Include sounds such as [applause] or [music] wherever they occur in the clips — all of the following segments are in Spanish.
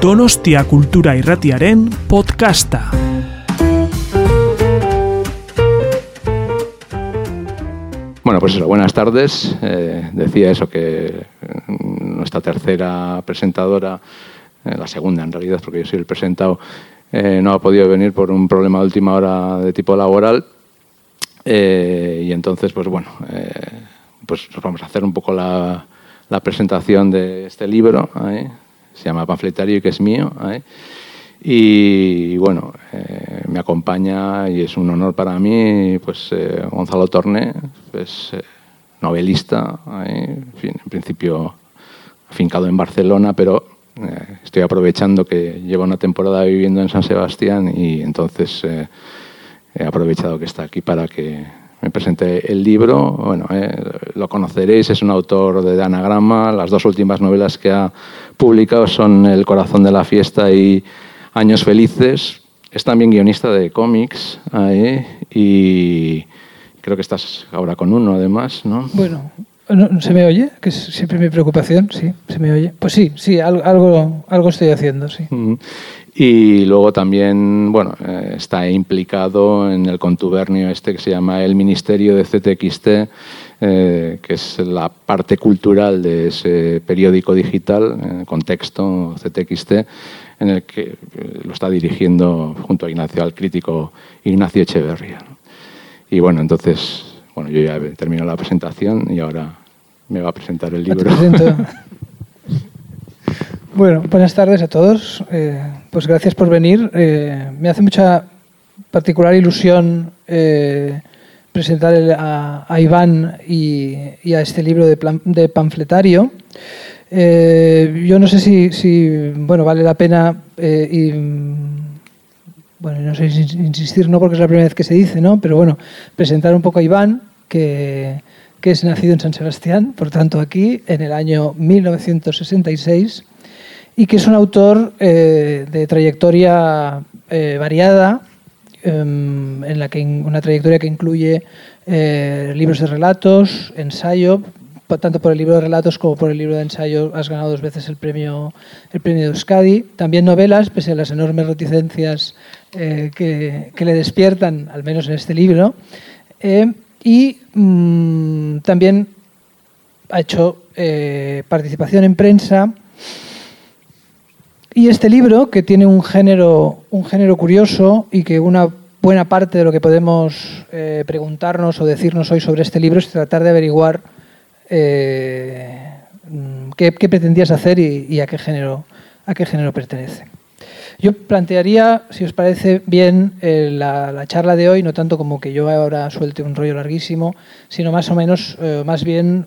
Donostia Kultura Irratiaren podcasta. Bueno, pues eso, buenas tardes. Eh, decía eso que mm, nuestra tercera presentadora, eh, la segunda en realidad, porque yo soy el presentado, eh, no ha podido venir por un problema de última hora de tipo laboral. Y entonces, pues bueno, pues nos vamos a hacer un poco la, la presentación de este libro. ¿eh? Se llama Panfletario y que es mío. ¿eh? Y bueno, eh, me acompaña y es un honor para mí, pues eh, Gonzalo Torné, pues, eh, novelista, ¿eh? en, fin, en principio afincado en Barcelona, pero estoy aprovechando que lleva una temporada viviendo en San Sebastián y entonces he aprovechado que está aquí para que me presente el libro. Bueno, eh, lo conoceréis, es un autor de anagrama. Las dos últimas novelas que ha publicado son El corazón de la fiesta y Años felices. Es también guionista de cómics ahí, y creo que estás ahora con uno además, ¿no? Bueno, ¿no- ¿se me oye? Que es siempre mi preocupación, sí, se me oye. Pues sí, sí, al- algo, algo estoy haciendo, sí. Y luego también, bueno, eh, está implicado en el contubernio este que se llama el Ministerio de CTXT, eh, que es la parte cultural de ese periódico digital, eh, contexto CTXT, en el que lo está dirigiendo junto a Ignacio, al crítico Ignacio Echeverría. Y bueno, entonces, bueno, yo ya he terminado la presentación y ahora me va a presentar el libro. [laughs] Bueno, buenas tardes a todos. Eh, pues gracias por venir. Eh, me hace mucha particular ilusión eh, presentar el- a, Iván y, a este libro de, plan- de panfletario. Eh, yo no sé si, bueno, vale la pena y, bueno, no sé si insistir, no porque es la primera vez que se dice, ¿no? Pero bueno, presentar un poco a Iván, que es nacido en San Sebastián, por tanto aquí, en el año 1966, y que es un autor eh, de trayectoria eh, variada, em, en la que una trayectoria que incluye eh, libros de relatos, ensayo, tanto por el libro de relatos como por el libro de ensayo has ganado dos veces el premio, el premio de Euskadi. También novelas, pese a las enormes reticencias que, que le despiertan, al menos en este libro. Y mm, también ha hecho participación en prensa. Y este libro, que tiene un género, un género curioso y que una buena parte de lo que podemos eh, preguntarnos o decirnos hoy sobre este libro es tratar de averiguar eh, mm, qué, qué pretendías hacer y, a, qué género, a qué género pertenece. Yo plantearía, si os parece bien, eh, la, la charla de hoy, no tanto como que yo ahora suelte un rollo larguísimo, sino más o menos, más bien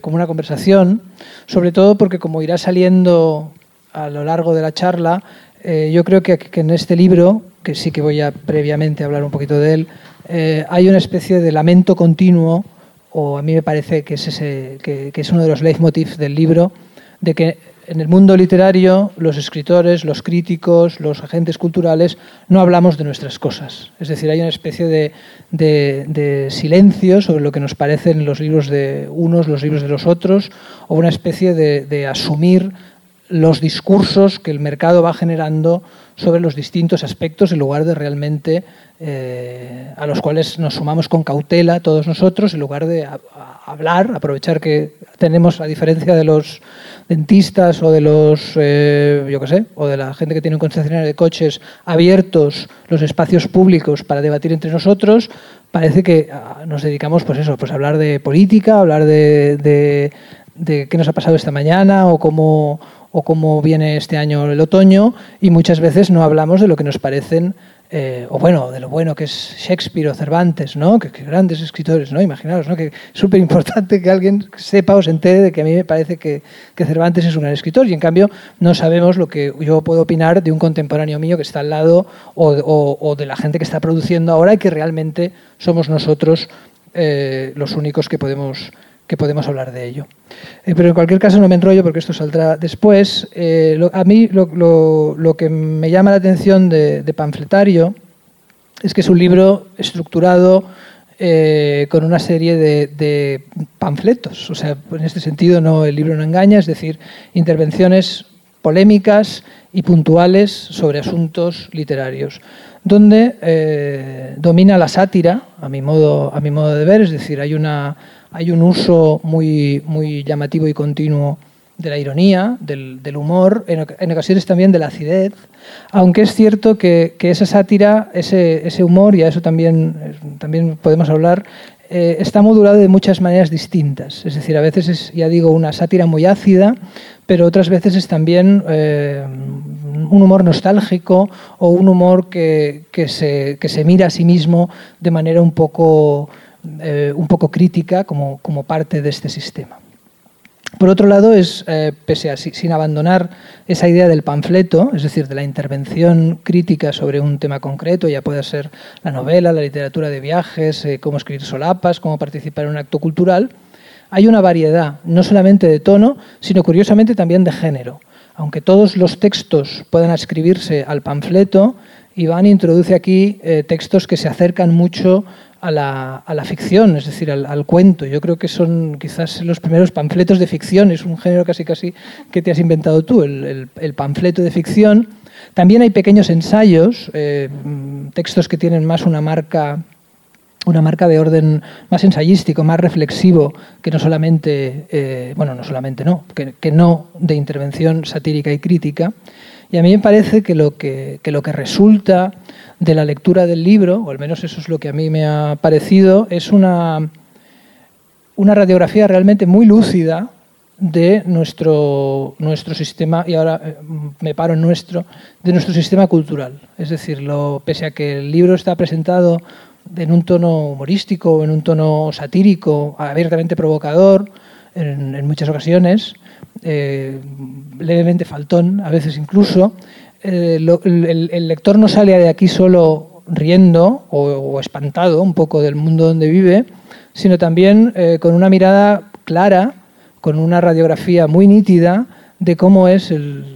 como una conversación, sobre todo porque como irá saliendo a lo largo de la charla, eh, yo creo que, en este libro, que sí que voy a previamente hablar un poquito de él, eh, hay una especie de lamento continuo, o a mí me parece que es, ese, que, es uno de los leitmotivs del libro, de que en el mundo literario los escritores, los críticos, los agentes culturales no hablamos de nuestras cosas. Es decir, hay una especie de, de, silencio sobre lo que nos parecen los libros de unos, los libros de los otros, o una especie de asumir los discursos que el mercado va generando sobre los distintos aspectos en lugar de realmente eh, a los cuales nos sumamos con cautela todos nosotros en lugar de hablar, aprovechar que tenemos a diferencia de los dentistas o de los, eh, yo qué sé, o de la gente que tiene un concesionario de coches abiertos los espacios públicos para debatir entre nosotros, parece que ah, nos dedicamos pues eso, pues a hablar de política, hablar de, de, de qué nos ha pasado esta mañana o cómo, o cómo viene este año el otoño y muchas veces no hablamos de lo que nos parecen eh, o bueno, de lo bueno que es Shakespeare o Cervantes, ¿no? Que, grandes escritores, ¿no? Imaginaros, ¿no? Que es súper importante que alguien sepa o se entere de que a mí me parece que, que Cervantes es un gran escritor y en cambio no sabemos lo que yo puedo opinar de un contemporáneo mío que está al lado o, o- o de la gente que está produciendo ahora y que realmente somos nosotros eh, los únicos que podemos, que podemos hablar de ello. Eh, pero en cualquier caso no me enrollo porque esto saldrá después. Eh, a mí lo, que me llama la atención de, Panfletario es que es un libro estructurado eh, con una serie de, de panfletos. O sea, en este sentido no, el libro no engaña, es decir, intervenciones polémicas y puntuales sobre asuntos literarios, donde domina la sátira, a mi, modo, a mi modo de ver, es decir, hay, una, hay un uso muy, muy llamativo y continuo de la ironía, del, humor, en, ocasiones también de la acidez, aunque es cierto que, esa sátira, ese, humor, y a eso también, también podemos hablar, eh, está modulado de muchas maneras distintas. Es decir, a veces es, ya digo, una sátira muy ácida, pero otras veces es también eh, un humor nostálgico o un humor que, se, mira a sí mismo de manera un poco, eh, un poco crítica como, como parte de este sistema. Por otro lado, es, eh, pese a sin abandonar esa idea del panfleto, es decir, de la intervención crítica sobre un tema concreto, ya puede ser la novela, la literatura de viajes, eh, cómo escribir solapas, cómo participar en un acto cultural, hay una variedad, no solamente de tono, sino curiosamente también de género. Aunque todos los textos puedan escribirse al panfleto, Iván introduce aquí textos que se acercan mucho a la, ficción, es decir, al, cuento. Yo creo que son quizás los primeros panfletos de ficción, es un género casi casi que te has inventado tú, el, panfleto de ficción. También hay pequeños ensayos, eh, textos que tienen más una marca una marca de orden más ensayístico, más reflexivo, que no solamente, eh, bueno, no solamente no, que, no de intervención satírica y crítica. Y a mí me parece que lo que, que lo que resulta de la lectura del libro, o al menos eso es lo que a mí me ha parecido, es una, una radiografía realmente muy lúcida de nuestro, nuestro sistema, y ahora eh, me paro en nuestro, de nuestro sistema cultural. Es decir, lo, pese a que el libro está presentado en un tono humorístico, en un tono satírico, abiertamente provocador, en, muchas ocasiones, eh, levemente faltón, a veces incluso, eh, el, lector no sale de aquí solo riendo o, espantado un poco del mundo donde vive, sino también eh, con una mirada clara, con una radiografía muy nítida de cómo es el,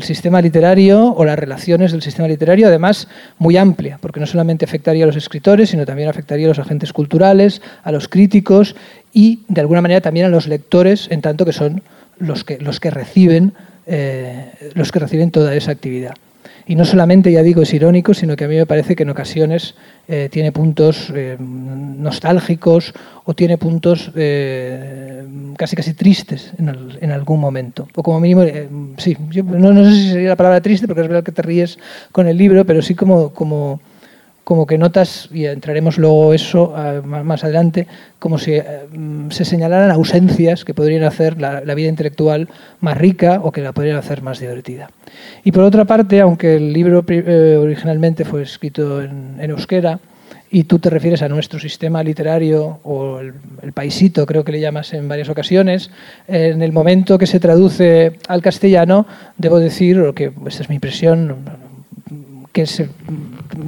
sistema literario o las relaciones del sistema literario, además muy amplia, porque no solamente afectaría a los escritores, sino también afectaría a los agentes culturales, a los críticos y, de alguna manera, también a los lectores, en tanto que son los que, los que reciben eh, los que reciben toda esa actividad. Y no solamente, ya digo, es irónico, sino que a mí me parece que en ocasiones eh, tiene puntos eh, nostálgicos o tiene puntos casi casi tristes en, algún momento. O como mínimo, sí, no, no, sé si sería la palabra triste, porque es verdad que te ríes con el libro, pero sí como, como como que notas, y entraremos luego eso ah, más adelante, como si eh, se señalaran ausencias que podrían hacer la, vida intelectual más rica o que la podrían hacer más divertida. Y por otra parte, aunque el libro eh, originalmente fue escrito en, euskera, y tú te refieres a nuestro sistema literario o el, el, paisito, creo que le llamas en varias ocasiones, en el momento que se traduce al castellano, debo decir, o que esta es mi impresión, que,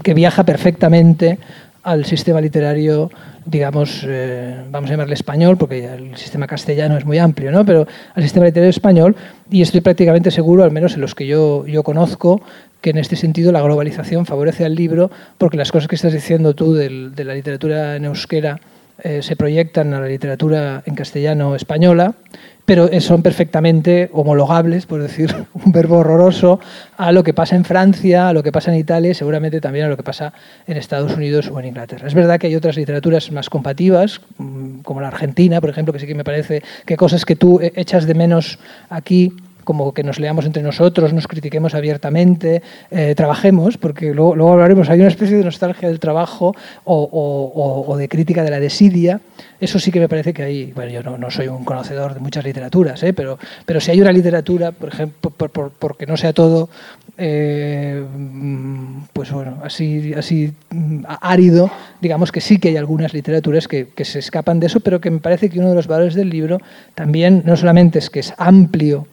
que viaja perfectamente al sistema literario, digamos, eh, vamos a llamarle español, porque el sistema castellano es muy amplio, ¿no? pero al sistema literario español, y estoy prácticamente seguro, al menos en los que yo, yo conozco, que en este sentido la globalización favorece al libro, porque las cosas que estás diciendo tú de la literatura en euskera eh, se proyectan a la literatura en castellano española, pero son perfectamente homologables, por decir [laughs] un verbo horroroso, a lo que pasa en Francia, a lo que pasa en Italia y seguramente también a lo que pasa en Estados Unidos o en Inglaterra. Es verdad que hay otras literaturas más compatibles, mm, como la Argentina, por ejemplo, que sí que me parece que cosas que tú echas de menos aquí como que nos leamos entre nosotros, nos critiquemos abiertamente, eh, trabajemos, porque luego, luego, hablaremos, hay una especie de nostalgia del trabajo o, de crítica de la desidia. Eso sí que me parece que hay, bueno, yo no, soy un conocedor de muchas literaturas, ¿eh? pero, pero si hay una literatura, por ejemplo, por, porque no sea todo, eh, pues bueno, así, así mm, árido, digamos que sí que hay algunas literaturas que, que se escapan de eso, pero que me parece que uno de los valores del libro también no solamente es que es amplio,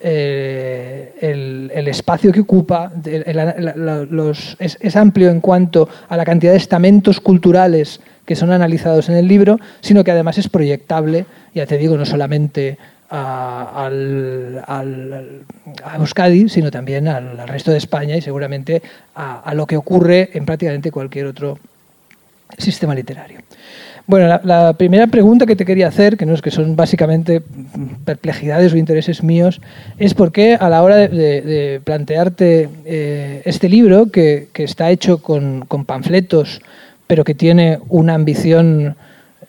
eh, el, espacio que ocupa es, amplio en cuanto a la cantidad de estamentos culturales que son analizados en el libro, sino que además es proyectable, ya te digo, no solamente a, al, a Euskadi, sino también al, resto de España y seguramente a, lo que ocurre en prácticamente cualquier otro sistema literario. Bueno, la, primera pregunta que te quería hacer, que no es que son básicamente perplejidades o intereses míos, es por qué a la hora de, plantearte eh, este libro, que, está hecho con, panfletos, pero que tiene una ambición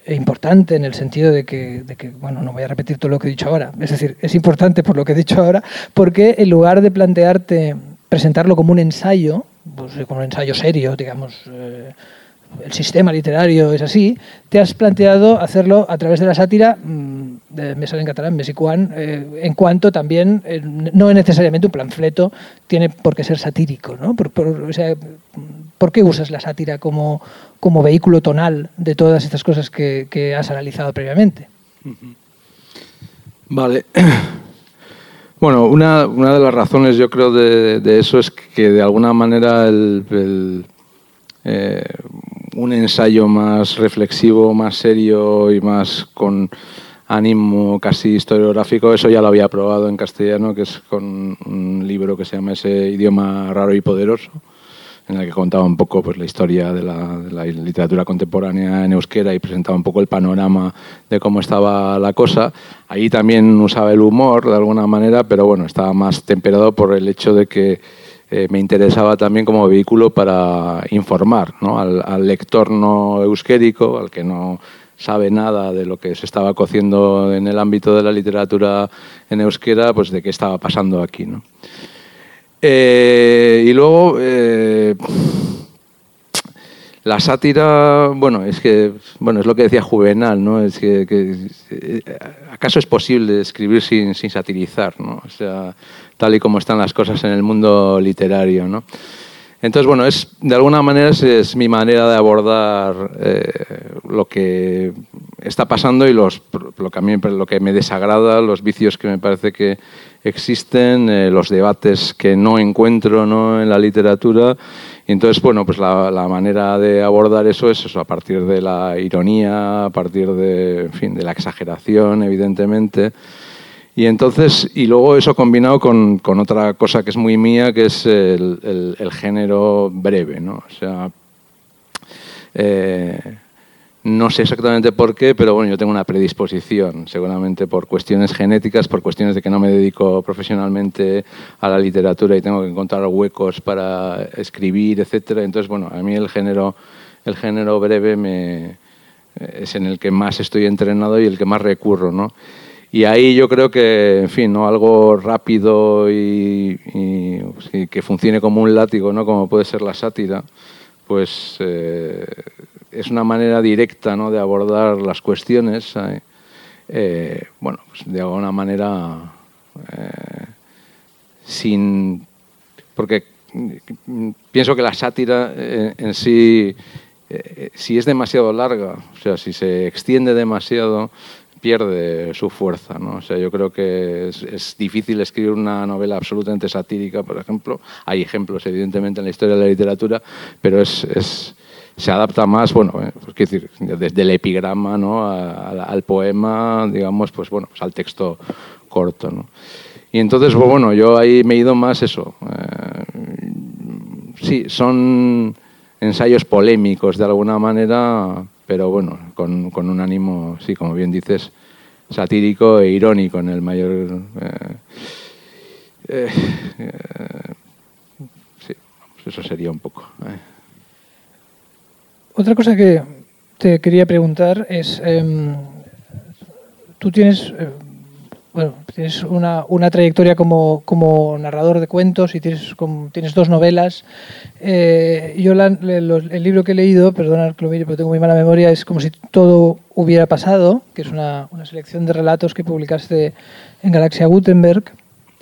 importante en el sentido de que, bueno, no voy a repetir todo lo que he dicho ahora, es decir, es importante por lo que he dicho ahora, porque en lugar de plantearte presentarlo como un ensayo, pues, como un ensayo serio, digamos, eh, el sistema literario es así, te has planteado hacerlo a través de la sátira, mm, de, me sale en catalán, mesicuán, eh, en cuanto también eh, no es necesariamente un panfleto, tiene por qué ser satírico. ¿no? Por, por, qué usas la sátira como, como vehículo tonal de todas estas cosas que, has analizado previamente? Vale. [coughs] Bueno, una, una, de las razones yo creo de, eso es que de alguna manera el, eh, un ensayo más reflexivo, más serio y más con ánimo casi historiográfico, eso ya lo había probado en castellano, que es con un libro que se llama Ese idioma raro y poderoso, en el que contaba un poco pues, la historia de la, de la, literatura contemporánea en euskera y presentaba un poco el panorama de cómo estaba la cosa. Ahí también usaba el humor de alguna manera, pero bueno, estaba más temperado por el hecho de que eh, me interesaba también como vehículo para informar al, lector no euskérico, al que no sabe nada de lo que se estaba cociendo en el ámbito de la literatura en euskera, pues de qué estaba pasando aquí. Eh, y luego, eh, la sátira, bueno, es que, bueno, es lo que decía Juvenal, ¿no? Es que, ¿acaso es posible escribir sin, sin satirizar, ¿no? O sea, tal y como están las cosas en el mundo literario. ¿no? Entonces, bueno, es, de alguna manera es, mi manera de abordar eh, lo que está pasando y los, lo, que a mí, lo que me desagrada, los vicios que me parece que existen, eh, los debates que no encuentro ¿no? en la literatura. Entonces, bueno, pues la, manera de abordar eso es eso, a partir de la ironía, a partir de, en fin, de la exageración, evidentemente. Y entonces, y luego eso combinado con, con otra cosa que es muy mía, que es el, el, género breve, ¿no? O sea, eh, no sé exactamente por qué, pero bueno, yo tengo una predisposición, seguramente por cuestiones genéticas, por cuestiones de que no me dedico profesionalmente a la literatura y tengo que encontrar huecos para escribir, etcétera. Entonces, bueno, a mí el género, el género breve me, es en el que más estoy entrenado y el que más recurro, ¿no? Y ahí yo creo que, en fin, ¿no? algo rápido y, que funcione como un látigo, ¿no? como puede ser la sátira, pues eh, es una manera directa ¿no? de abordar las cuestiones. ¿eh? Eh, bueno, pues de alguna manera sin... Porque pienso que la sátira en sí, si es demasiado larga, o sea, si se extiende demasiado, pierde su fuerza. ¿no? O sea, yo creo que es, difícil escribir una novela absolutamente satírica, por ejemplo. Hay ejemplos, evidentemente, en la historia de la literatura, pero es se adapta más, bueno, eh, pues, decir, desde el epigrama ¿no? al poema, digamos, pues bueno, pues al texto corto. ¿no? Y entonces, pues, bueno, yo ahí me he ido más eso. Eh, sí, son ensayos polémicos de alguna manera, pero bueno, con, con, un ánimo, sí, como bien dices, satírico e irónico en el mayor... Eh, sí, eso sería un poco. Otra cosa que te quería preguntar es, em, tú tienes bueno, tienes una, una trayectoria como, como, narrador de cuentos y tienes, tienes dos novelas. Eh, yo el libro que he leído, perdona que lo mire, pero tengo muy mala memoria, es como si todo hubiera pasado, que es una, una selección de relatos que publicaste en Galaxia Gutenberg.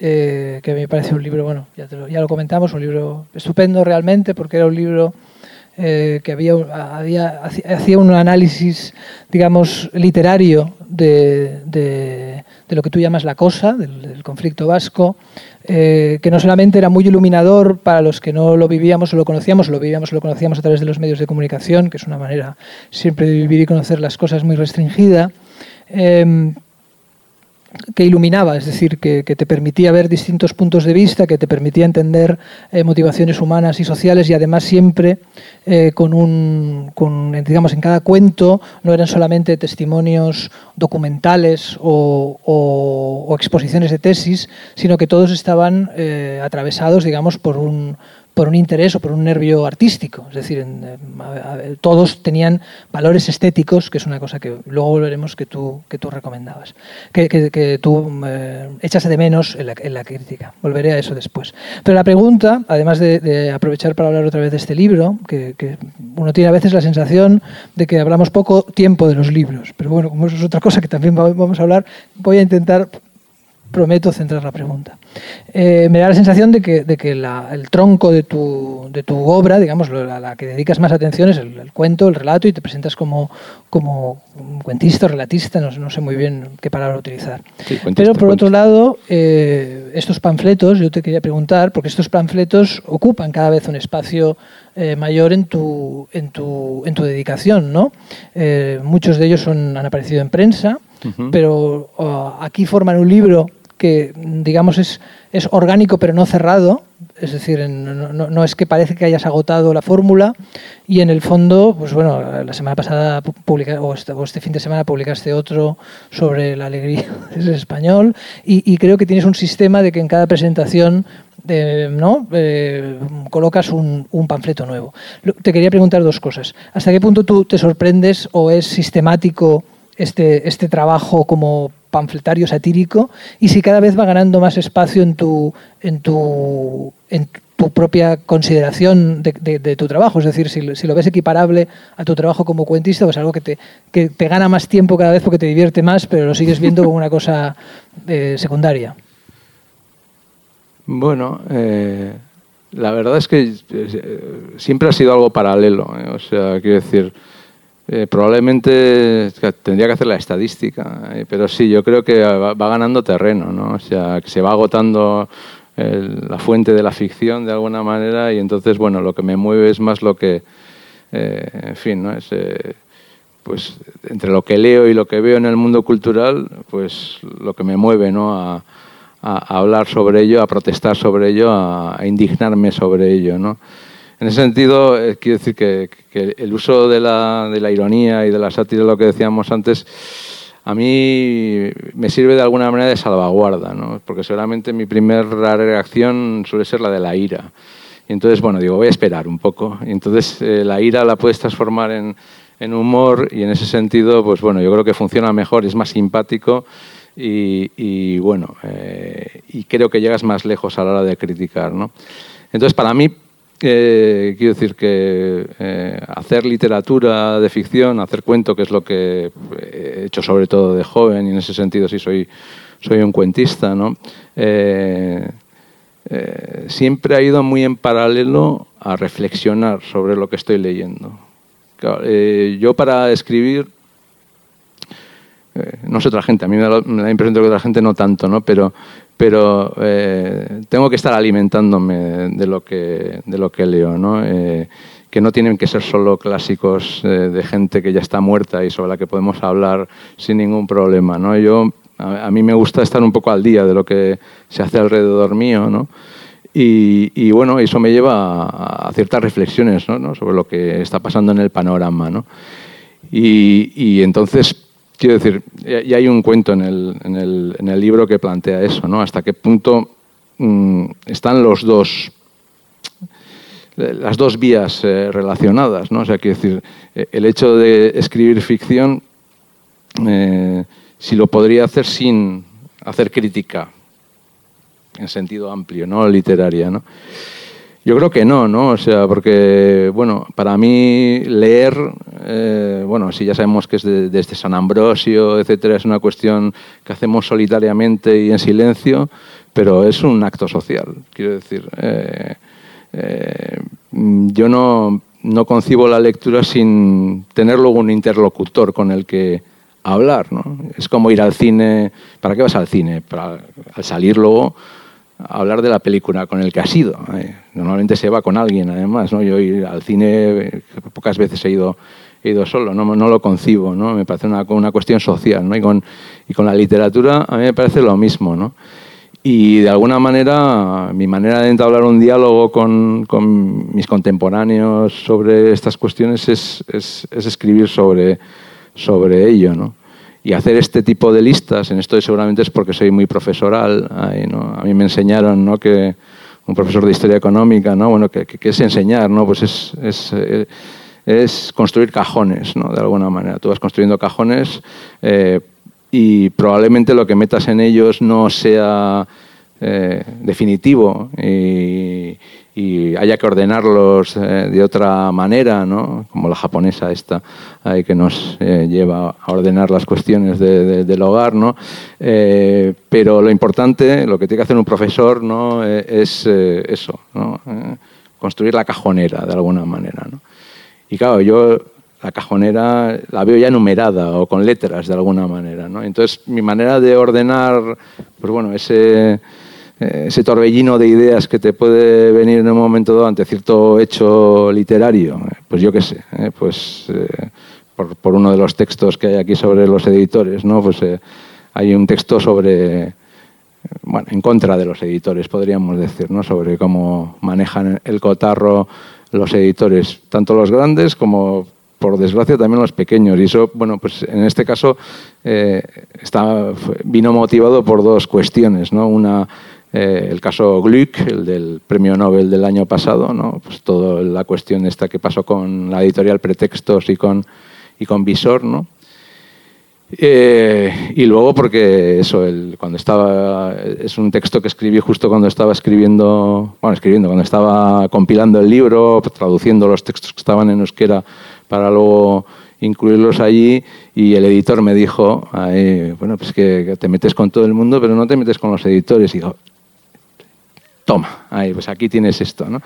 Eh, que me parece un libro, bueno, ya, lo, ya lo comentamos, un libro estupendo realmente, porque era un libro eh, que había, hacía un análisis, digamos, literario de, de, lo que tú llamas la cosa, del, conflicto vasco, eh, que no solamente era muy iluminador para los que no lo vivíamos o lo conocíamos, lo vivíamos o lo conocíamos a través de los medios de comunicación, que es una manera siempre de vivir y conocer las cosas muy restringida, em, que iluminaba, es decir, que, te permitía ver distintos puntos de vista, que te permitía entender eh, motivaciones humanas y sociales y además siempre eh, con un, con, digamos, en cada cuento no eran solamente testimonios documentales o, exposiciones de tesis, sino que todos estaban eh, atravesados, digamos, por un, por un interés o por un nervio artístico. Es decir, todos tenían valores estéticos, que es una cosa que luego volveremos que tú, que tú recomendabas, que, que, tú eh, echas de menos en la, crítica. Volveré a eso después. Pero la pregunta, además de, aprovechar para hablar otra vez de este libro, que, uno tiene a veces la sensación de que hablamos poco tiempo de los libros, pero bueno, como eso es otra cosa que también vamos a hablar, voy a intentar prometo centrar la pregunta. Eh, me da la sensación de que, de que el tronco de tu, de tu obra, digamos, la, la, que dedicas más atención es el, cuento, el relato, y te presentas como, como cuentista, relatista, no, no sé muy bien qué palabra utilizar. Pero por otro lado, eh, estos panfletos, yo te quería preguntar, porque estos panfletos ocupan cada vez un espacio eh, mayor en tu, en, tu, en tu dedicación, ¿no? muchos de ellos son, han aparecido en prensa, pero oh, aquí forman un libro que, digamos, es, es orgánico pero no cerrado, es decir, no, no, es que parece que hayas agotado la fórmula y en el fondo, pues bueno, la semana pasada publica, o, este, este, fin de semana publicaste otro sobre la alegría [laughs] del español y, creo que tienes un sistema de que en cada presentación eh, ¿no? Eh, colocas un, un, panfleto nuevo. Te quería preguntar dos cosas. ¿Hasta qué punto tú te sorprendes o es sistemático este, este trabajo como panfletario satírico y si cada vez va ganando más espacio en tu, en tu, en tu propia consideración de, tu trabajo. Es decir, si, si, lo ves equiparable a tu trabajo como cuentista, pues algo que te, que te gana más tiempo cada vez porque te divierte más, pero lo sigues viendo como una cosa eh, secundaria. Bueno, eh, la verdad es que eh, siempre ha sido algo paralelo. O sea, quiero decir, eh, probablemente tendría que hacer la estadística, eh, pero sí, yo creo que va, ganando terreno, ¿no? O sea, que se va agotando la fuente de la ficción de alguna manera y entonces, bueno, lo que me mueve es más lo que, eh, en fin, ¿no? Es, pues entre lo que leo y lo que veo en el mundo cultural, pues lo que me mueve, ¿no? A, hablar sobre ello, a protestar sobre ello, a, a indignarme sobre ello, ¿no? En ese sentido, eh, quiero decir que, el uso de la, ironía y de la sátira, lo que decíamos antes, a mí me sirve de alguna manera de salvaguarda, ¿no? porque seguramente mi primera reacción suele ser la de la ira. Y entonces, bueno, digo, voy a esperar un poco. Y entonces eh, la ira la puedes transformar en, humor y en ese sentido, pues bueno, yo creo que funciona mejor, es más simpático y, y bueno, eh, y creo que llegas más lejos a la hora de criticar. ¿no? Entonces, para mí, quiero decir que eh, hacer literatura de ficción, hacer cuento, que es lo que he hecho sobre todo de joven, y en ese sentido sí soy, soy un cuentista, ¿no? Eh, eh, siempre ha ido muy en paralelo a reflexionar sobre lo que estoy leyendo. yo para escribir, no sé otra gente, a mí me da, la impresión de que otra gente no tanto, ¿no? pero pero eh, tengo que estar alimentándome de lo que, de lo que leo, ¿no? Eh, que no tienen que ser solo clásicos eh, de gente que ya está muerta y sobre la que podemos hablar sin ningún problema. ¿no? Yo, a, mí me gusta estar un poco al día de lo que se hace alrededor mío, ¿no? Y, y, bueno, eso me lleva a, a ciertas reflexiones ¿no? sobre lo que está pasando en el panorama. ¿no? Y, y entonces Quiero decir, y hay un cuento en el, en el, en el libro que plantea eso, ¿no? Hasta qué punto mm, están los dos, las dos vías eh, relacionadas, ¿no? O sea, quiero decir, eh, el hecho de escribir ficción, eh, si lo podría hacer sin hacer crítica, en sentido amplio, ¿no? Literaria, ¿no? Yo creo que no, ¿no? O sea, porque, bueno, para mí leer, eh, bueno, si ya sabemos que es desde San Ambrosio, etcétera, es una cuestión que hacemos solitariamente y en silencio, pero es un acto social, quiero decir. Eh, eh, yo no, no concibo la lectura sin tener luego un interlocutor con el que hablar, ¿no? Es como ir al cine, ¿para qué vas al cine? Para, al salir luego hablar de la película con el que has ido. Eh. Normalmente se va con alguien, además. ¿no? Yo al cine, pocas veces he ido he ido solo, no, no lo concibo, ¿no? me parece una, una cuestión social. ¿no? Y, con, y con la literatura a mí me parece lo mismo. ¿no? Y de alguna manera, mi manera de entablar un diálogo con, con mis contemporáneos sobre estas cuestiones es, es, es, escribir sobre, sobre ello. ¿no? Y hacer este tipo de listas, en esto seguramente es porque soy muy profesoral. A mí me enseñaron ¿no? que un profesor de historia económica, ¿no? bueno, que, que, es enseñar, ¿no? pues es, es, eh, es construir cajones, ¿no? de alguna manera. Tú vas construyendo cajones. Eh, y probablemente lo que metas en ellos no sea eh, definitivo y, haya que ordenarlos eh, de otra manera, ¿no? como la japonesa esta ahí que nos eh, lleva a ordenar las cuestiones de, de, del hogar. ¿no? Eh, pero lo importante, lo que tiene que hacer un profesor ¿no? Eh, es eso, ¿no? construir la cajonera de alguna manera. ¿no? Y claro, yo la cajonera la veo ya numerada o con letras de alguna manera. ¿no? Entonces, mi manera de ordenar pues bueno, ese, ese torbellino de ideas que te puede venir en un momento dado ante cierto hecho literario, pues yo qué sé, ¿eh? pues eh, por, por, uno de los textos que hay aquí sobre los editores, ¿no? pues eh, hay un texto sobre, bueno, en contra de los editores, podríamos decir, ¿no? sobre cómo manejan el cotarro los editores, tanto los grandes como por desgracia también los pequeños. Y eso, bueno, pues en este caso eh, está, vino motivado por dos cuestiones, ¿no? Una, eh, el caso Glück, el del premio Nobel del año pasado, ¿no? Pues toda la cuestión esta que pasó con la editorial Pretextos y con, y con Visor, ¿no? Eh, y luego porque eso, el, cuando estaba, es un texto que escribí justo cuando estaba escribiendo, bueno, escribiendo, cuando estaba compilando el libro, traduciendo los textos que estaban en euskera para luego incluirlos allí y el editor me dijo, bueno, pues que, que, te metes con todo el mundo, pero no te metes con los editores. Y digo, toma, ahí, pues aquí tienes esto, ¿no?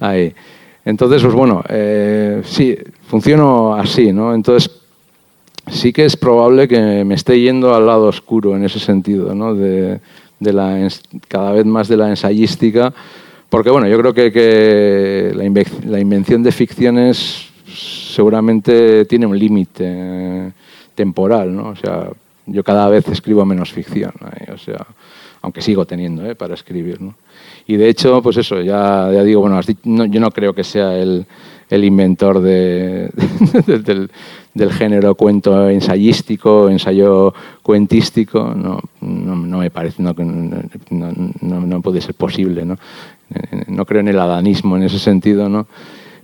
Ahí. Entonces, pues bueno, eh, sí, funciono así, ¿no? Entonces, sí que es probable que me esté yendo al lado oscuro en ese sentido, ¿no? De, de la, cada vez más de la ensayística, porque bueno, yo creo que, que la, invención de ficciones seguramente tiene un límite eh, temporal, ¿no? O sea, yo cada vez escribo menos ficción, o sea, aunque sigo teniendo ¿eh? para escribir, ¿no? Y de hecho, pues eso, ya, ya digo, bueno, no, yo no creo que sea el, el inventor de, [laughs] de, del, del, género cuento ensayístico, ensayo cuentístico, no, no, no me parece, no, no, puede ser posible, ¿no? No creo en el adanismo en ese sentido, ¿no?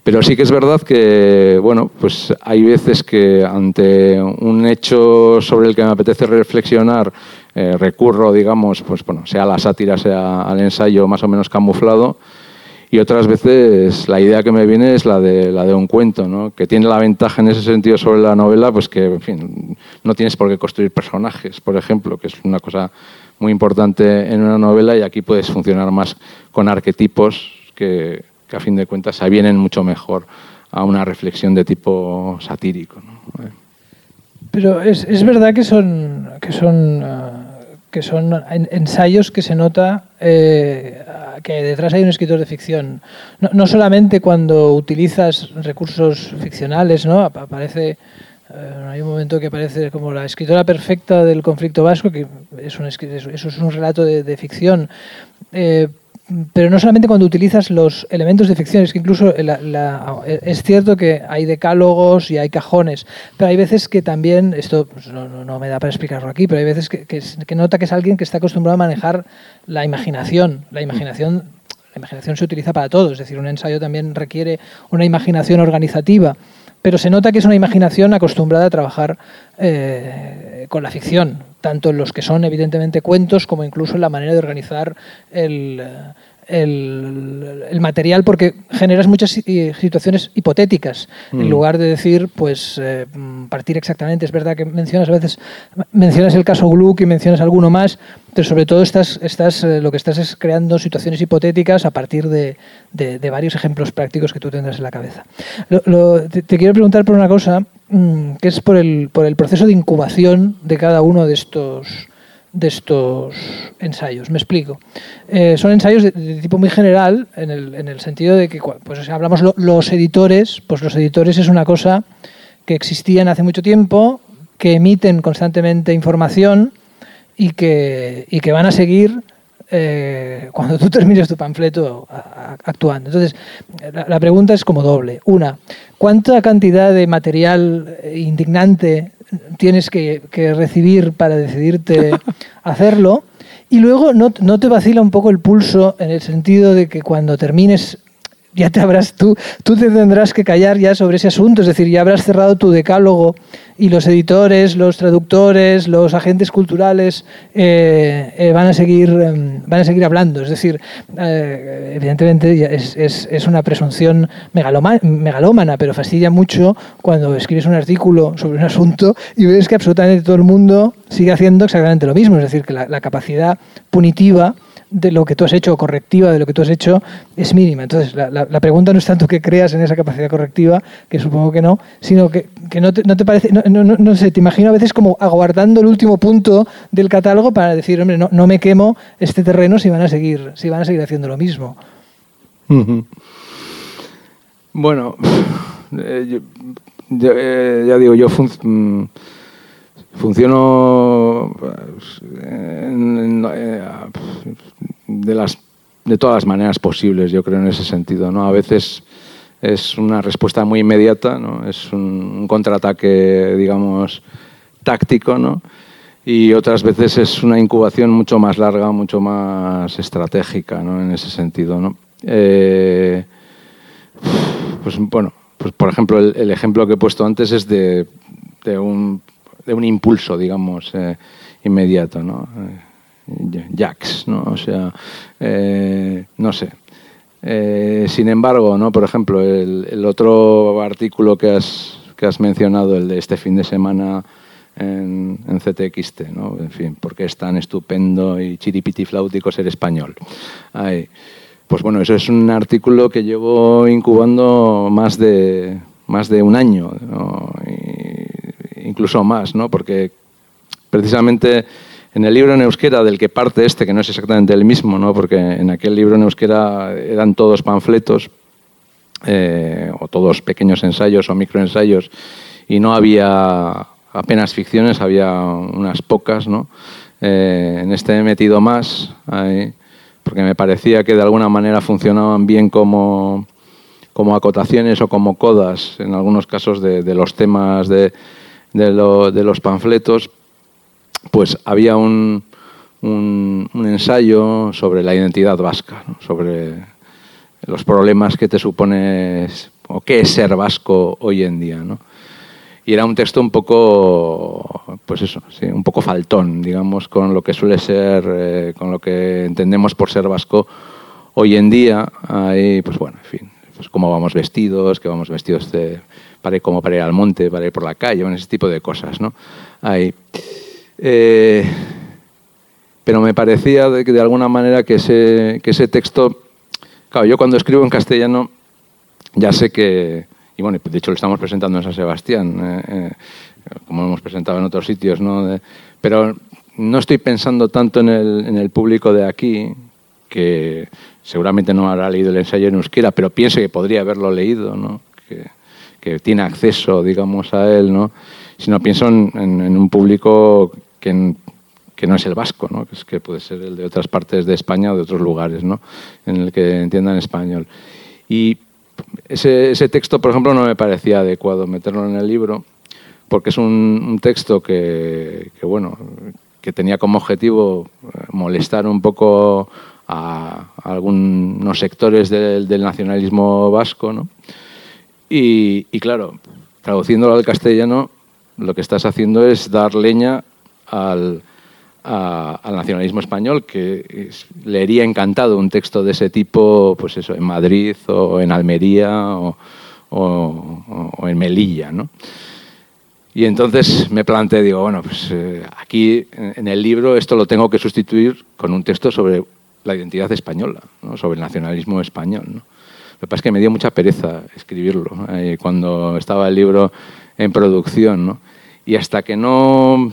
Pero sí que es verdad que, bueno, pues hay veces que ante un hecho sobre el que me apetece reflexionar, eh, recurro, digamos, pues bueno, sea la sátira, sea al ensayo más o menos camuflado, y otras veces la idea que me viene es la de, la de un cuento, ¿no? que tiene la ventaja en ese sentido sobre la novela, pues que, en fin, no tienes por qué construir personajes, por ejemplo, que es una cosa muy importante en una novela y aquí puedes funcionar más con arquetipos que que a fin de cuentas se avienen mucho mejor a una reflexión de tipo satírico. ¿no? Pero es, es, verdad que son, que son, uh, que son ensayos que se nota eh, que detrás hay un escritor de ficción. No, no, solamente cuando utilizas recursos ficcionales, ¿no? aparece... Uh, hay un momento que aparece como la escritora perfecta del conflicto vasco, que es un, eso es un relato de, de ficción, eh, pero no solamente cuando utilizas los elementos de ficción, es que incluso es cierto que hay decálogos y hay cajones, pero hay veces que también, esto pues no, no, me da para explicarlo aquí, pero hay veces que, que, que, nota que es alguien que está acostumbrado a manejar la imaginación. La imaginación, la imaginación se utiliza para todo, es decir, un ensayo también requiere una imaginación organizativa pero se nota que es una imaginación acostumbrada a trabajar eh, con la ficción, tanto en los que son evidentemente cuentos como incluso en la manera de organizar el, el, el, material porque generas muchas situaciones hipotéticas mm. en lugar de decir pues eh, partir exactamente es verdad que mencionas a veces mencionas el caso Gluck y mencionas alguno más pero sobre todo estás, estás eh, lo que estás es creando situaciones hipotéticas a partir de, de, de, varios ejemplos prácticos que tú tendrás en la cabeza lo, lo, te, te, quiero preguntar por una cosa mmm, que es por el, por el proceso de incubación de cada uno de estos de estos ensayos. Me explico. Eh, son ensayos de, tipo muy general, en el, en el sentido de que, pues, hablamos lo, los editores, pues los editores es una cosa que existían hace mucho tiempo, que emiten constantemente información y que, y que van a seguir eh, cuando tú [laughs] termines tu panfleto actuando. Entonces, la, pregunta es como doble. Una, ¿cuánta cantidad de material indignante tienes que, que recibir para decidirte [laughs] hacerlo? Y luego, ¿no, ¿no te vacila un poco el pulso en el sentido de que cuando termines ya te habrás tú, tú te tendrás que callar ya sobre ese asunto, es decir, ya habrás cerrado tu decálogo y los editores, los traductores, los agentes culturales eh, eh, van a seguir em, van a seguir hablando, es decir, eh, evidentemente es, es, es, una presunción megalómana, pero fastidia mucho cuando escribes un artículo sobre un asunto y ves que absolutamente todo el mundo sigue haciendo exactamente lo mismo, es decir, que la, la capacidad punitiva de lo que tú has hecho o correctiva de lo que tú has hecho es mínima. Entonces, la, la, pregunta no es tanto que creas en esa capacidad correctiva, que supongo que no, sino que, que no, te, no, te, parece, no, no, no, sé, te imagino a veces como aguardando el último punto del catálogo para decir, hombre, no, no me quemo este terreno si van a seguir, si van a seguir haciendo lo mismo. Bueno, [sighs] eh, yo, eh, ya digo, yo mm, funciono pues, eh, de, las, de todas las maneras posibles, yo creo, en ese sentido. ¿no? A veces es una respuesta muy inmediata, ¿no? es un, un, contraataque, digamos, táctico, ¿no? y otras veces es una incubación mucho más larga, mucho más estratégica ¿no? en ese sentido. ¿no? Eh, pues bueno, pues por ejemplo, el, el, ejemplo que he puesto antes es de, de, un, de un, impulso, digamos, eh, inmediato. ¿no? Eh, Jacks, ¿no? O sea, eh, no sé. Eh, sin embargo, ¿no? Por ejemplo, el, el, otro artículo que has, que has mencionado, el de este fin de semana en, en CTXT, ¿no? En fin, porque es tan estupendo y chiripiti flautico ser español. Ay, pues bueno, eso es un artículo que llevo incubando más de, más de un año, y, incluso más, ¿no? Porque precisamente en el libro en del que parte este, que no es exactamente el mismo, ¿no? porque en aquel libro en eran todos panfletos, eh, o todos pequeños ensayos o microensayos, y no había apenas ficciones, había unas pocas. ¿no? Eh, en este he metido más, porque me parecía que de alguna manera funcionaban bien como, como acotaciones o como codas, en algunos casos, de los temas de, de, lo, de los panfletos, pues había un, un, ensayo sobre la identidad vasca, sobre los problemas que te supone o qué es ser vasco hoy en día. ¿no? Y era un texto un poco, pues eso, un poco faltón, digamos, con lo que suele ser, eh, con lo que entendemos por ser vasco hoy en día. Ahí, pues bueno, en fin, pues cómo vamos vestidos, que vamos vestidos de, para ir, como para ir al monte, para ir por la calle, ese tipo de cosas, ¿no? Ahí. Eh, pero me parecía de, de alguna manera que ese, que ese texto, claro, yo cuando escribo en castellano ya sé que, y bueno, de hecho lo estamos presentando en San Sebastián, eh, eh, como lo hemos presentado en otros sitios, ¿no? Pero no estoy pensando tanto en el, en el, público de aquí, que seguramente no habrá leído el ensayo en euskera, pero pienso que podría haberlo leído, ¿no? Que tiene acceso, digamos, a él, ¿no? sino pienso en, en, en un público que, que, no es el vasco, ¿no? que, es, que puede ser el de otras partes de España o de otros lugares, ¿no? en el que entiendan español. Y ese, ese, texto, por ejemplo, no me parecía adecuado meterlo en el libro, porque es un, un texto que, que, bueno, que tenía como objetivo molestar un poco a, a algunos sectores del, del nacionalismo vasco, ¿no? Y, claro, traduciéndolo al castellano, lo que estás haciendo es dar leña al, nacionalismo español, que leería encantado un texto de ese tipo, pues eso, en Madrid o en Almería o en Melilla, ¿no? Y entonces me planteé, digo, bueno, pues eh, aquí en el libro esto lo tengo que sustituir con un texto sobre la identidad española, ¿no? sobre el nacionalismo español. ¿no? Lo que pasa es que me dio mucha pereza escribirlo eh, cuando estaba el libro en producción. ¿no? Y hasta que no...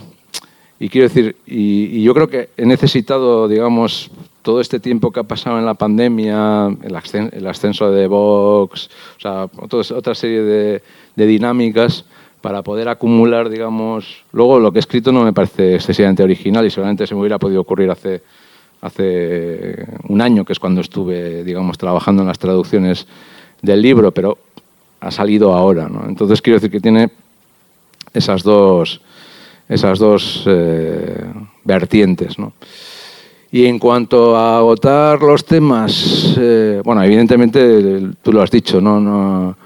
Y quiero decir, y, yo creo que he necesitado, digamos, todo este tiempo que ha pasado en la pandemia, el, ascenso, el ascenso de Vox, o sea, otra serie de, de dinámicas para poder acumular, digamos... Luego lo que he escrito no me parece excesivamente original y seguramente se me hubiera podido ocurrir hace, hace un año, que es cuando estuve, digamos, trabajando en las traducciones del libro, pero ha salido ahora, ¿no? Entonces quiero decir que tiene esas dos, esas dos eh, vertientes, ¿no? Y en cuanto a agotar los temas, eh, bueno, evidentemente tú lo has dicho, ¿no? no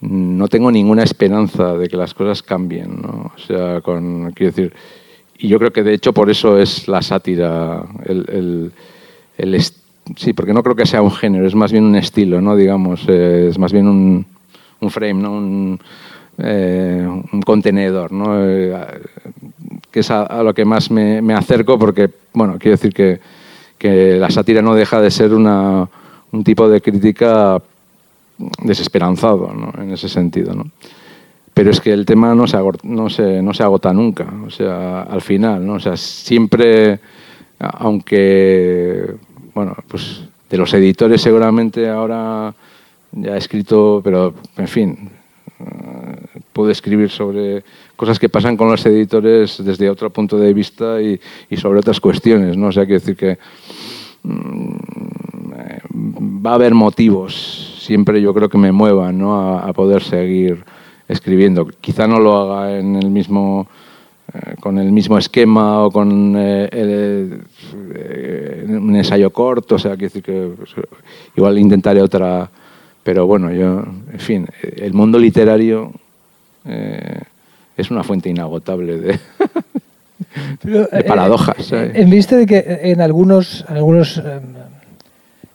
no tengo ninguna esperanza de que las cosas cambien, ¿no? O sea, con, quiero decir, y yo creo que de hecho por eso es la sátira, el, el, sí, porque no creo que sea un género, es más bien un estilo, ¿no? Digamos, eh, es más bien un, un frame, ¿no? Un, eh, un contenedor, ¿no? Eh, que es a, lo que más me, me, acerco porque, bueno, quiero decir que, que la sátira no deja de ser una, un tipo de crítica desesperanzado en ese sentido. ¿no? Pero es que el tema no se, agota, no, se, agota nunca, o sea, al final, ¿no? o sea, siempre, aunque, bueno, pues de los editores seguramente ahora ya he escrito, pero en fin, eh, puedo escribir sobre cosas que pasan con los editores desde otro punto de vista y, y sobre otras cuestiones, ¿no? O sea, quiero decir que mm, eh, va a haber motivos siempre yo creo que me muevan ¿no? a, poder seguir escribiendo. Quizá no lo haga en el mismo, eh, con el mismo esquema o con eh, eh, un ensayo corto, o sea, decir que pues, igual intentaré otra, pero bueno, yo, en fin, el mundo literario es una fuente inagotable de, [laughs] de paradojas. En vista de que en algunos, algunos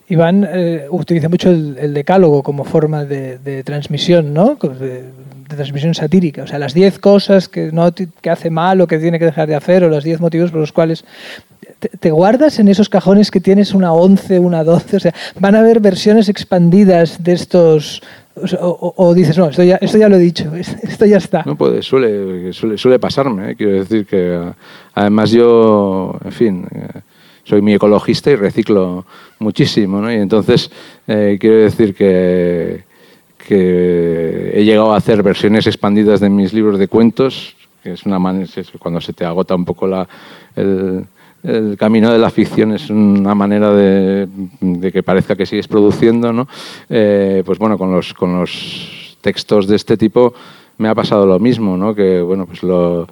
Iván eh, utiliza mucho el, decálogo como forma de, transmisión, ¿no? De, transmisión satírica. O sea, las 10 cosas que, no, que hace mal o que tiene que dejar de hacer, o los 10 motivos por los cuales. Te, guardas en esos cajones que tienes una 11, una 12? O sea, van a haber versiones expandidas de estos. O, dices, no, esto ya, esto ya lo he dicho, [laughs] esto ya está. No puede, suele, suele, suele pasarme. ¿eh? Quiero decir que, además, yo, en fin. Eh, soy muy ecologista y reciclo muchísimo, ¿no? Y entonces eh, quiero decir que, que he llegado a hacer versiones expandidas de mis libros de cuentos, que es una manera, cuando se te agota un poco la, el, camino de la ficción es una manera de, que parezca que sigues produciendo, ¿no? Eh, pues bueno, con los, con los textos de este tipo me ha pasado lo mismo, ¿no? Que bueno, pues lo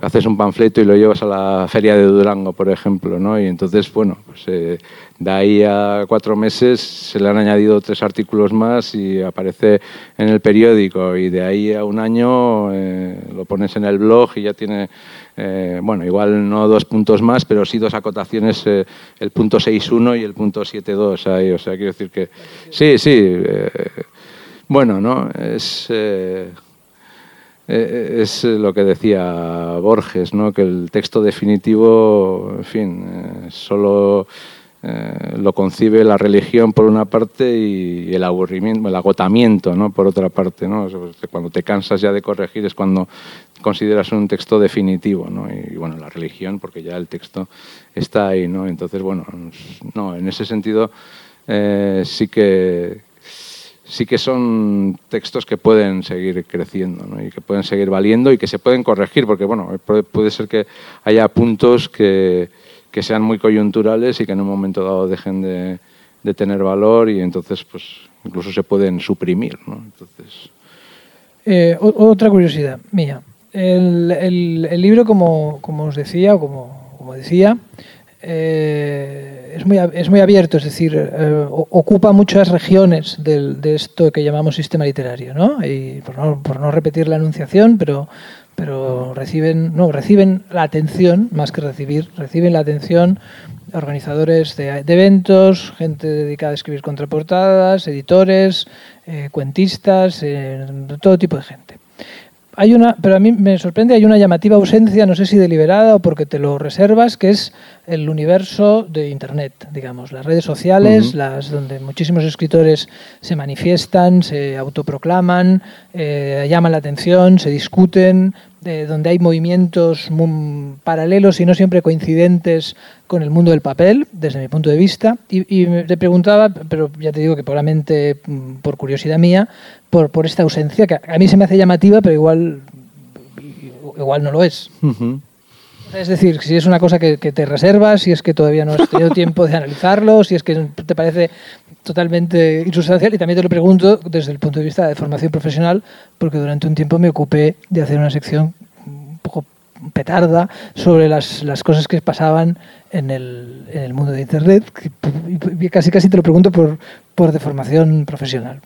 haces un panfleto y lo llevas a la feria de Durango, por ejemplo, ¿no? Y entonces, bueno, pues eh, de ahí a cuatro meses se le han añadido tres artículos más y aparece en el periódico y de ahí a un año eh, lo pones en el blog y ya tiene, eh, bueno, igual no dos puntos más, pero sí dos acotaciones, el punto 6.1 y el punto 7.2 ahí, o sea, quiero decir que sí, sí, bueno, ¿no? Es eh, es lo que decía Borges, ¿no? que el texto definitivo, en fin, eh, solo eh, lo concibe la religión por una parte y el aburrimiento, el agotamiento ¿no? por otra parte. ¿no? Cuando te cansas ya de corregir es cuando consideras un texto definitivo. ¿no? Y, bueno, la religión, porque ya el texto está ahí. ¿no? Entonces, bueno, no, en ese sentido sí que sí que son textos que pueden seguir creciendo ¿no? y que pueden seguir valiendo y que se pueden corregir, porque bueno, puede ser que haya puntos que, que sean muy coyunturales y que en un momento dado dejen de, de, tener valor y entonces pues incluso se pueden suprimir. ¿no? Entonces... Eh, otra curiosidad mía. El, el, el libro, como, como, os decía, o como, como decía, eh, es, muy, es muy abierto, es decir, eh, ocupa muchas regiones del, de esto que llamamos sistema literario, ¿no? Y por no, por no repetir la enunciación, pero, pero reciben, no, reciben la atención, más que recibir, reciben la atención organizadores de, eventos, gente dedicada a escribir contraportadas, editores, eh, cuentistas, todo tipo de gente hay una, pero a mí me sorprende, hay una llamativa ausencia, no sé si deliberada o porque te lo reservas, que es el universo de Internet, digamos, las redes sociales, las donde muchísimos escritores se manifiestan, se autoproclaman, eh, llaman la atención, se discuten, donde hay movimientos paralelos y no siempre coincidentes con el mundo del papel, desde mi punto de vista. Y, y te preguntaba, pero ya te digo que probablemente mm, por curiosidad mía, por, por esta ausencia, que a mí se me hace llamativa, pero igual igual no lo es. Es decir, si es una cosa que, te reservas, si es que todavía no has tenido [laughs] tiempo de analizarlo, si es que te parece totalmente insustancial. Y también te lo pregunto desde el punto de vista de formación profesional, porque durante un tiempo me ocupé de hacer una sección un poco petarda sobre las, las cosas que pasaban en el, en el mundo de Internet. Y casi casi te lo pregunto por, por de formación profesional.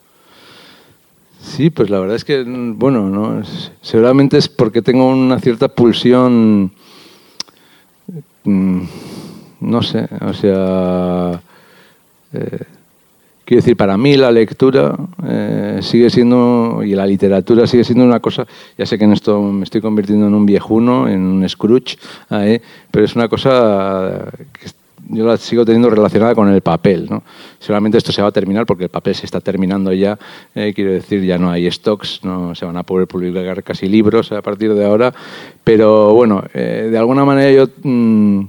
Sí, pues la verdad es que, bueno, ¿no? seguramente es porque tengo una cierta pulsión Mm, no sé, o sea, eh, quiero decir, para mí la lectura eh, sigue siendo, y la literatura sigue siendo una cosa, ya sé que en esto me estoy convirtiendo en un viejuno, en un Scrooge, pero es una cosa que yo la sigo teniendo relacionada con el papel. ¿no? Seguramente esto se va a terminar porque el papel se está terminando ya. Eh, quiero decir, ya no hay stocks, no se van a poder publicar casi libros a partir de ahora. Pero bueno, eh, de alguna manera yo mm,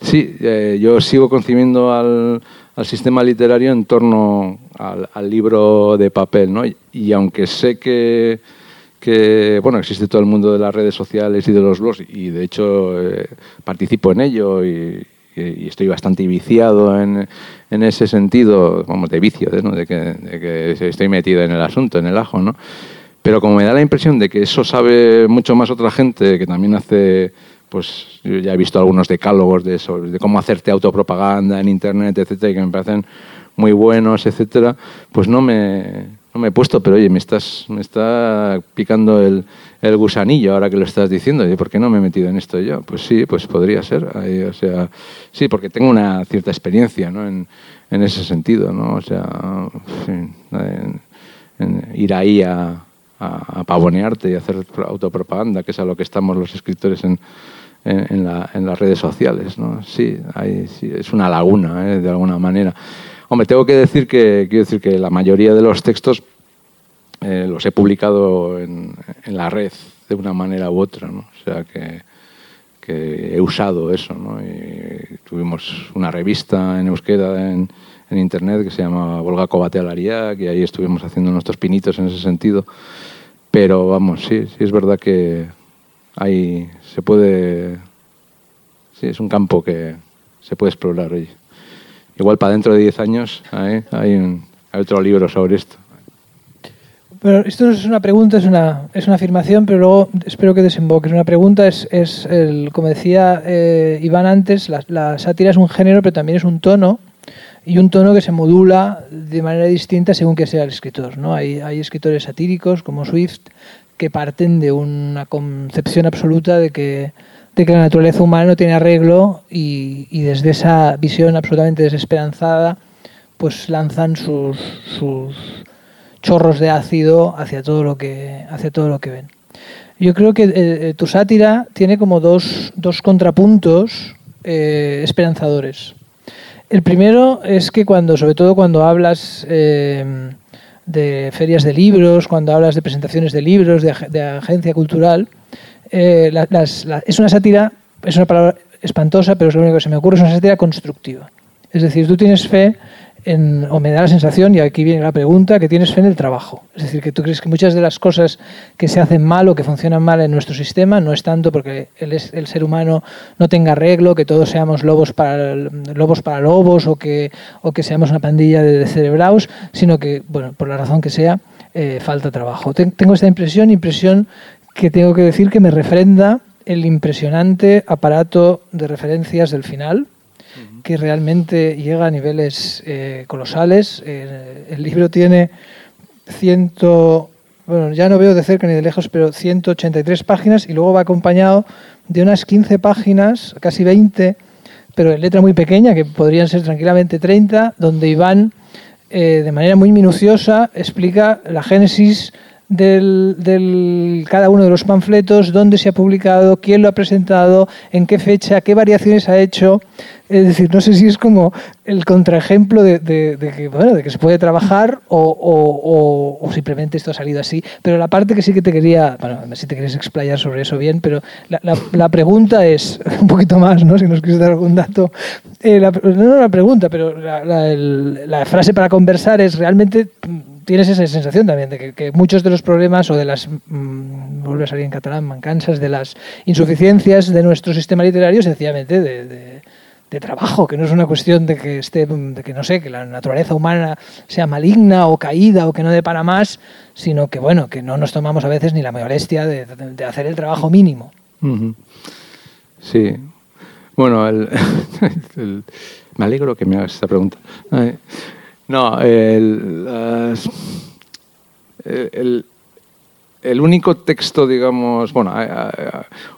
sí, eh, yo sigo concibiendo al, al, sistema literario en torno al, libro de papel. ¿no? Y, aunque sé que que bueno existe todo el mundo de las redes sociales y de los blogs y de hecho participo en ello y, y estoy bastante viciado en, en ese sentido, vamos, de vicio, ¿no? de, que, de, que, estoy metido en el asunto, en el ajo, ¿no? Pero como me da la impresión de que eso sabe mucho más otra gente, que también hace, pues yo ya he visto algunos decálogos de eso, de cómo hacerte autopropaganda en Internet, etcétera, y que me parecen muy buenos, etcétera, pues no me, no me he puesto, pero oye, me, estás, me está picando el, el gusanillo ahora que lo estás diciendo. ¿Y por qué no me he metido en esto yo? Pues sí, pues podría ser. o sea, sí, porque tengo una cierta experiencia ¿no? en, en ese sentido. ¿no? O sea, en, ir ahí a, a, pavonearte y hacer autopropaganda, que es a lo que estamos los escritores en, en, la, las redes sociales. ¿no? Sí, hay, sí, es una laguna, ¿eh? de alguna manera. Hombre, tengo que decir que, quiero decir que la mayoría de los textos eh, los he publicado en, en, la red de una manera u otra, ¿no? O sea que, que he usado eso, ¿no? Y tuvimos una revista en euskera en, internet que se llama Volga Cobate Alariac y ahí estuvimos haciendo nuestros pinitos en ese sentido. Pero vamos, sí, sí es verdad que ahí se puede... Sí, es un campo que se puede explorar. Oye. Igual para dentro de 10 años hay, un, hay otro libro sobre esto. Pero esto no es una pregunta, es una, es una afirmación, pero luego espero que desemboque. Una pregunta es, es el, como decía eh, Iván antes, la, la, sátira es un género, pero también es un tono, y un tono que se modula de manera distinta según que sea el escritor. ¿no? Hay, hay escritores satíricos como Swift que parten de una concepción absoluta de que, de que la naturaleza humana no tiene arreglo y, desde esa visión absolutamente desesperanzada pues lanzan sus, sus chorros de ácido hacia todo lo que, hacia todo lo que ven. Yo creo que eh, tu sátira tiene como dos, dos contrapuntos eh, esperanzadores. El primero es que cuando, sobre todo cuando hablas eh, de ferias de libros, cuando hablas de presentaciones de libros, de agencia cultural, eh, es una sátira, es una palabra espantosa, pero es lo único que se me ocurre, es una sátira constructiva. Es decir, tú tienes fe en, o me da la sensación, y aquí viene la pregunta, que tienes fe en el trabajo. Es decir, que tú crees que muchas de las cosas que se hacen mal o que funcionan mal en nuestro sistema no es tanto porque el, el ser humano no tenga arreglo, que todos seamos lobos para, lobos, para lobos o que, o que seamos una pandilla de cerebraos, sino que, bueno, por la razón que sea, eh, falta trabajo. Tengo esta impresión, impresión que tengo que decir que me refrenda el impresionante aparato de referencias del final, que realmente llega a niveles eh, colosales. Eh, el libro tiene ciento, bueno, ya no veo de cerca ni de lejos, pero 183 páginas y luego va acompañado de unas 15 páginas, casi 20, pero en letra muy pequeña, que podrían ser tranquilamente 30, donde Iván, eh, de manera muy minuciosa, explica la génesis del, del, cada uno de los panfletos, dónde se ha publicado, quién lo ha presentado, en qué fecha, qué variaciones ha hecho. Es decir, no sé si es como el contraejemplo de, que, bueno, de que se puede trabajar o, simplemente esto ha salido así. Pero la parte que sí que te quería, bueno, si te quieres explayar sobre eso bien, pero la, pregunta es, [laughs] un poquito más, ¿no? si nos quieres dar algún dato. Eh, no, no la pregunta, pero la frase para conversar es realmente tienes esa sensación también de que, muchos de los problemas o de las, mmm, vuelve a salir en catalán, mancansas, de las insuficiencias de nuestro sistema literario, sencillamente de, trabajo, que no es una cuestión de que esté, de que no sé, que la naturaleza humana sea maligna o caída o que no depara más, sino que bueno, que no nos tomamos a veces ni la molestia de, de hacer el trabajo mínimo. Sí. Bueno, [laughs] el, me alegro que me hagas esta pregunta. No, el, el, único texto, digamos, bueno,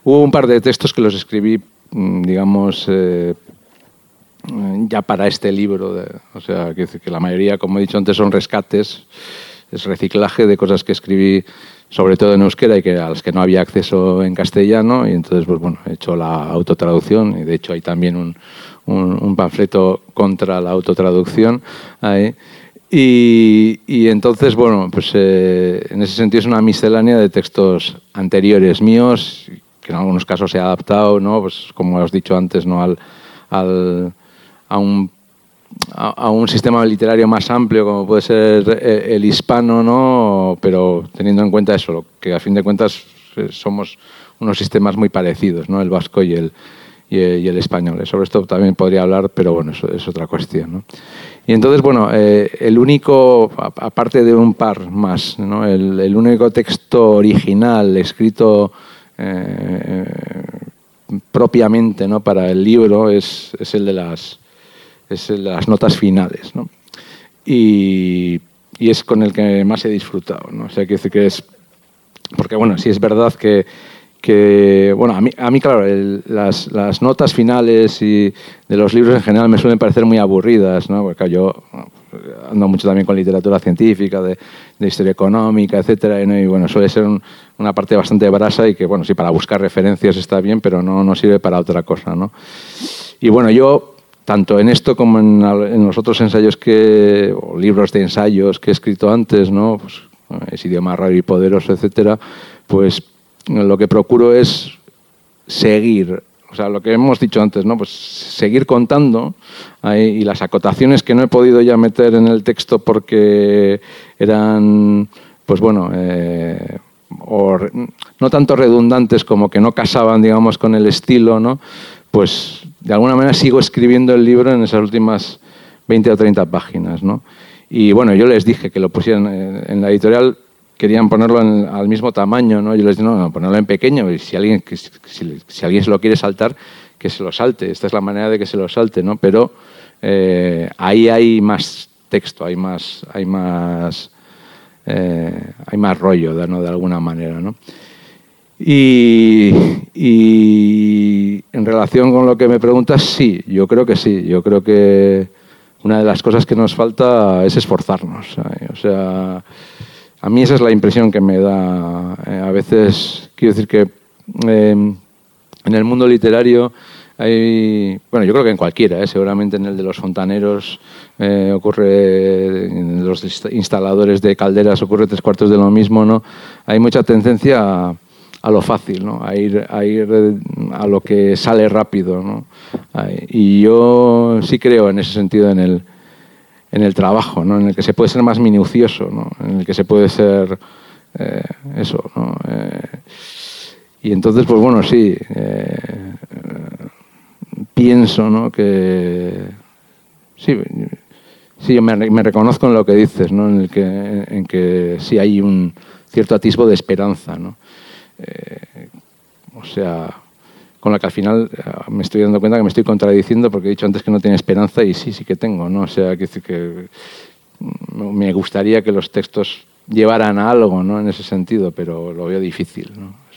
hubo un par de textos que los escribí, mm, digamos, eh, ya para este libro. o sea, que, que la mayoría, como he dicho antes, son rescates, es reciclaje de cosas que escribí sobre todo en euskera y que a las que no había acceso en castellano y entonces pues bueno he hecho la autotraducción y de hecho hay también un, un, panfleto contra la autotraducción ahí. Y, y, entonces, bueno, pues eh, en ese sentido es una miscelánea de textos anteriores míos, que en algunos casos he adaptado, ¿no? Pues como has dicho antes, ¿no? Al, al, a, un, a, un sistema literario más amplio como puede ser eh, el, hispano, ¿no? Pero teniendo en cuenta eso, que a fin de cuentas eh, somos unos sistemas muy parecidos, ¿no? El vasco y el, y, el español. Sobre esto también podría hablar, pero bueno, eso es otra cuestión. Y entonces, bueno, eh, el único, aparte de un par más, ¿no? el, único texto original escrito eh, propiamente ¿no? para el libro es, es, el de las, es el de las notas finales. ¿no? Y, y, es con el que más he disfrutado. ¿no? O sea, que, que es. Porque, bueno, sí es verdad que que, bueno, a mí, a mí claro, las, notas finales y de los libros en general me suelen parecer muy aburridas, ¿no? Porque yo ando mucho también con literatura científica, de, de historia económica, etcétera, y, bueno, suele ser una parte bastante brasa y que, bueno, sí, para buscar referencias está bien, pero no, no sirve para otra cosa, ¿no? Y bueno, yo, tanto en esto como en, los otros ensayos que, libros de ensayos que he escrito antes, ¿no? Pues, es idioma raro y poderoso, etcétera, pues lo que procuro es seguir, o sea, lo que hemos dicho antes, ¿no? Pues seguir contando y las acotaciones que no he podido ya meter en el texto porque eran, pues bueno, eh, no tanto redundantes como que no casaban, digamos, con el estilo, ¿no? Pues de alguna manera sigo escribiendo el libro en esas últimas 20 o 30 páginas, ¿no? Y bueno, yo les dije que lo pusieran en la editorial querían ponerlo al mismo tamaño, ¿no? Yo les dije, no, no, ponerlo en pequeño, y si alguien, si, alguien se lo quiere saltar, que se lo salte. Esta es la manera de que se lo salte, ¿no? Pero eh, ahí hay más texto, hay más, hay más, eh, hay más rollo. De alguna manera, ¿no? Y, y, en relación con lo que me preguntas, sí, yo creo que sí. Yo creo que una de las cosas que nos falta es esforzarnos. O sea, a mí esa es la impresión que me da. Eh, a veces, quiero decir que em, en el mundo literario hay, bueno, yo creo que en cualquiera, ¿eh? seguramente en el de los fontaneros eh, ocurre, en los instaladores de calderas ocurre tres cuartos de lo mismo, ¿no? Hay mucha tendencia a, lo fácil, ¿no? A ir, a ir a lo que sale rápido, ¿no? Y yo sí creo en ese sentido en el, en el trabajo, ¿no? en el que se puede ser más minucioso, ¿no? en el que se puede ser eh, eso. ¿no? Eh, y entonces, pues bueno, sí, eh, pienso ¿no? que sí, sí me, me, reconozco en lo que dices, ¿no? en, el que, en que sí hay un cierto atisbo de esperanza. ¿no? o sea, con la que al final eh, me estoy dando cuenta que me estoy contradiciendo porque he dicho antes que no tiene esperanza y sí, sí que tengo, ¿no? O sea, que, que mm, me gustaría que los textos llevaran a algo, ¿no? En ese sentido, pero lo veo difícil, ¿no?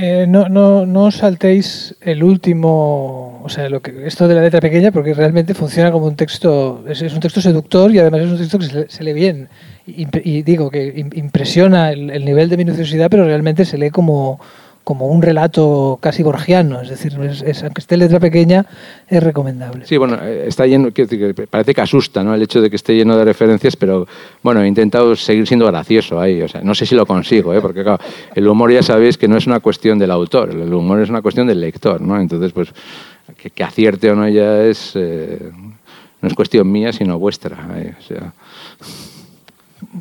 Eh, no, no, no saltéis el último, o sea, lo que, esto de la letra pequeña, porque realmente funciona como un texto, es, un texto seductor y además es un texto que se, lee bien. Y, digo que impresiona el, nivel de minuciosidad, pero realmente se lee como, como un relato casi borgiano, es decir, aunque esté letra pequeña, es recomendable. Sí, bueno, eh, está lleno, parece que asusta ¿no? el hecho de que esté lleno de referencias, pero bueno, he intentado seguir siendo gracioso ahí, o sea, no sé si lo consigo, ¿eh? porque claro, el humor ya sabéis que no es una cuestión del autor, el humor es una cuestión del lector, ¿no? Entonces, pues, que, acierte o no ya es... Eh, no es cuestión mía, sino vuestra. o sea,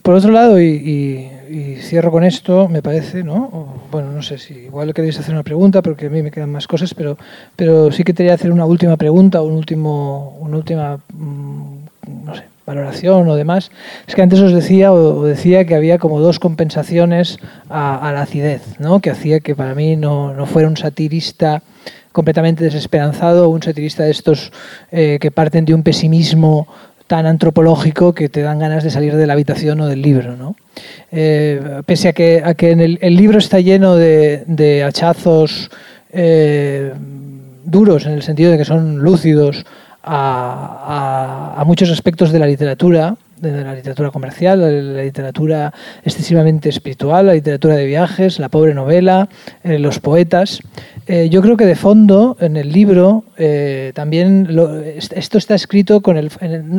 por otro lado, y, cierro con esto, me parece, ¿no? bueno, no sé si igual queréis hacer una pregunta, porque a mí me quedan más cosas, pero, pero sí que quería hacer una última pregunta, un último, una última, mm, no sé, valoración o demás. Es que antes os decía o, decía que había como dos compensaciones a, la acidez, ¿no? Que hacía que para mí no, no fuera un satirista completamente desesperanzado, un satirista de estos eh, que parten de un pesimismo tan antropológico que te dan ganas de salir de la habitación o del libro. ¿no? Eh, pese a que, a que en el, libro está lleno de, hachazos eh, duros, en el sentido de que son lúcidos a, a, muchos aspectos de la literatura, de la literatura comercial, la literatura excesivamente espiritual, la literatura de viajes, la pobre novela, eh, los poetas. Eh, yo creo que de fondo, en el libro, eh, también esto está escrito con el,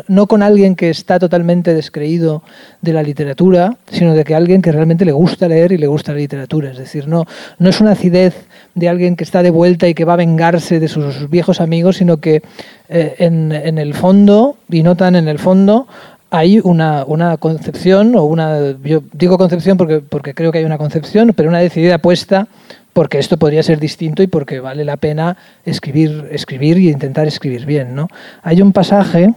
no con alguien que está totalmente descreído de la literatura, sino de que alguien que realmente le gusta leer y le gusta la literatura. Es decir, no, no es una acidez de alguien que está de vuelta y que va a vengarse de sus viejos amigos, sino que en, en el fondo, y no tan en el fondo, hay una, una, concepción, o una, yo digo concepción porque, porque creo que hay una concepción, pero una decidida apuesta porque esto podría ser distinto y porque vale la pena escribir, escribir y intentar escribir bien. ¿no? Hay un pasaje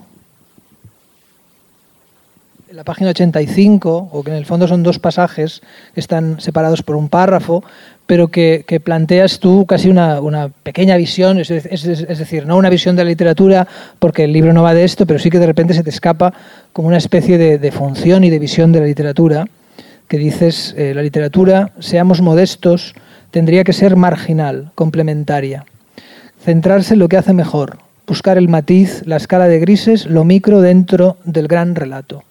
en la página 85, o que en el fondo son dos pasajes que están separados por un párrafo, pero que, planteas tú casi una, pequeña visión, es, decir, no una visión de la literatura, porque el libro no va de esto, pero sí que de repente se te escapa como una especie de, función y de visión de la literatura, que dices, eh, la literatura, seamos modestos, tendría que ser marginal, complementaria, centrarse en lo que hace mejor, buscar el matiz, la escala de grises, lo micro dentro del gran relato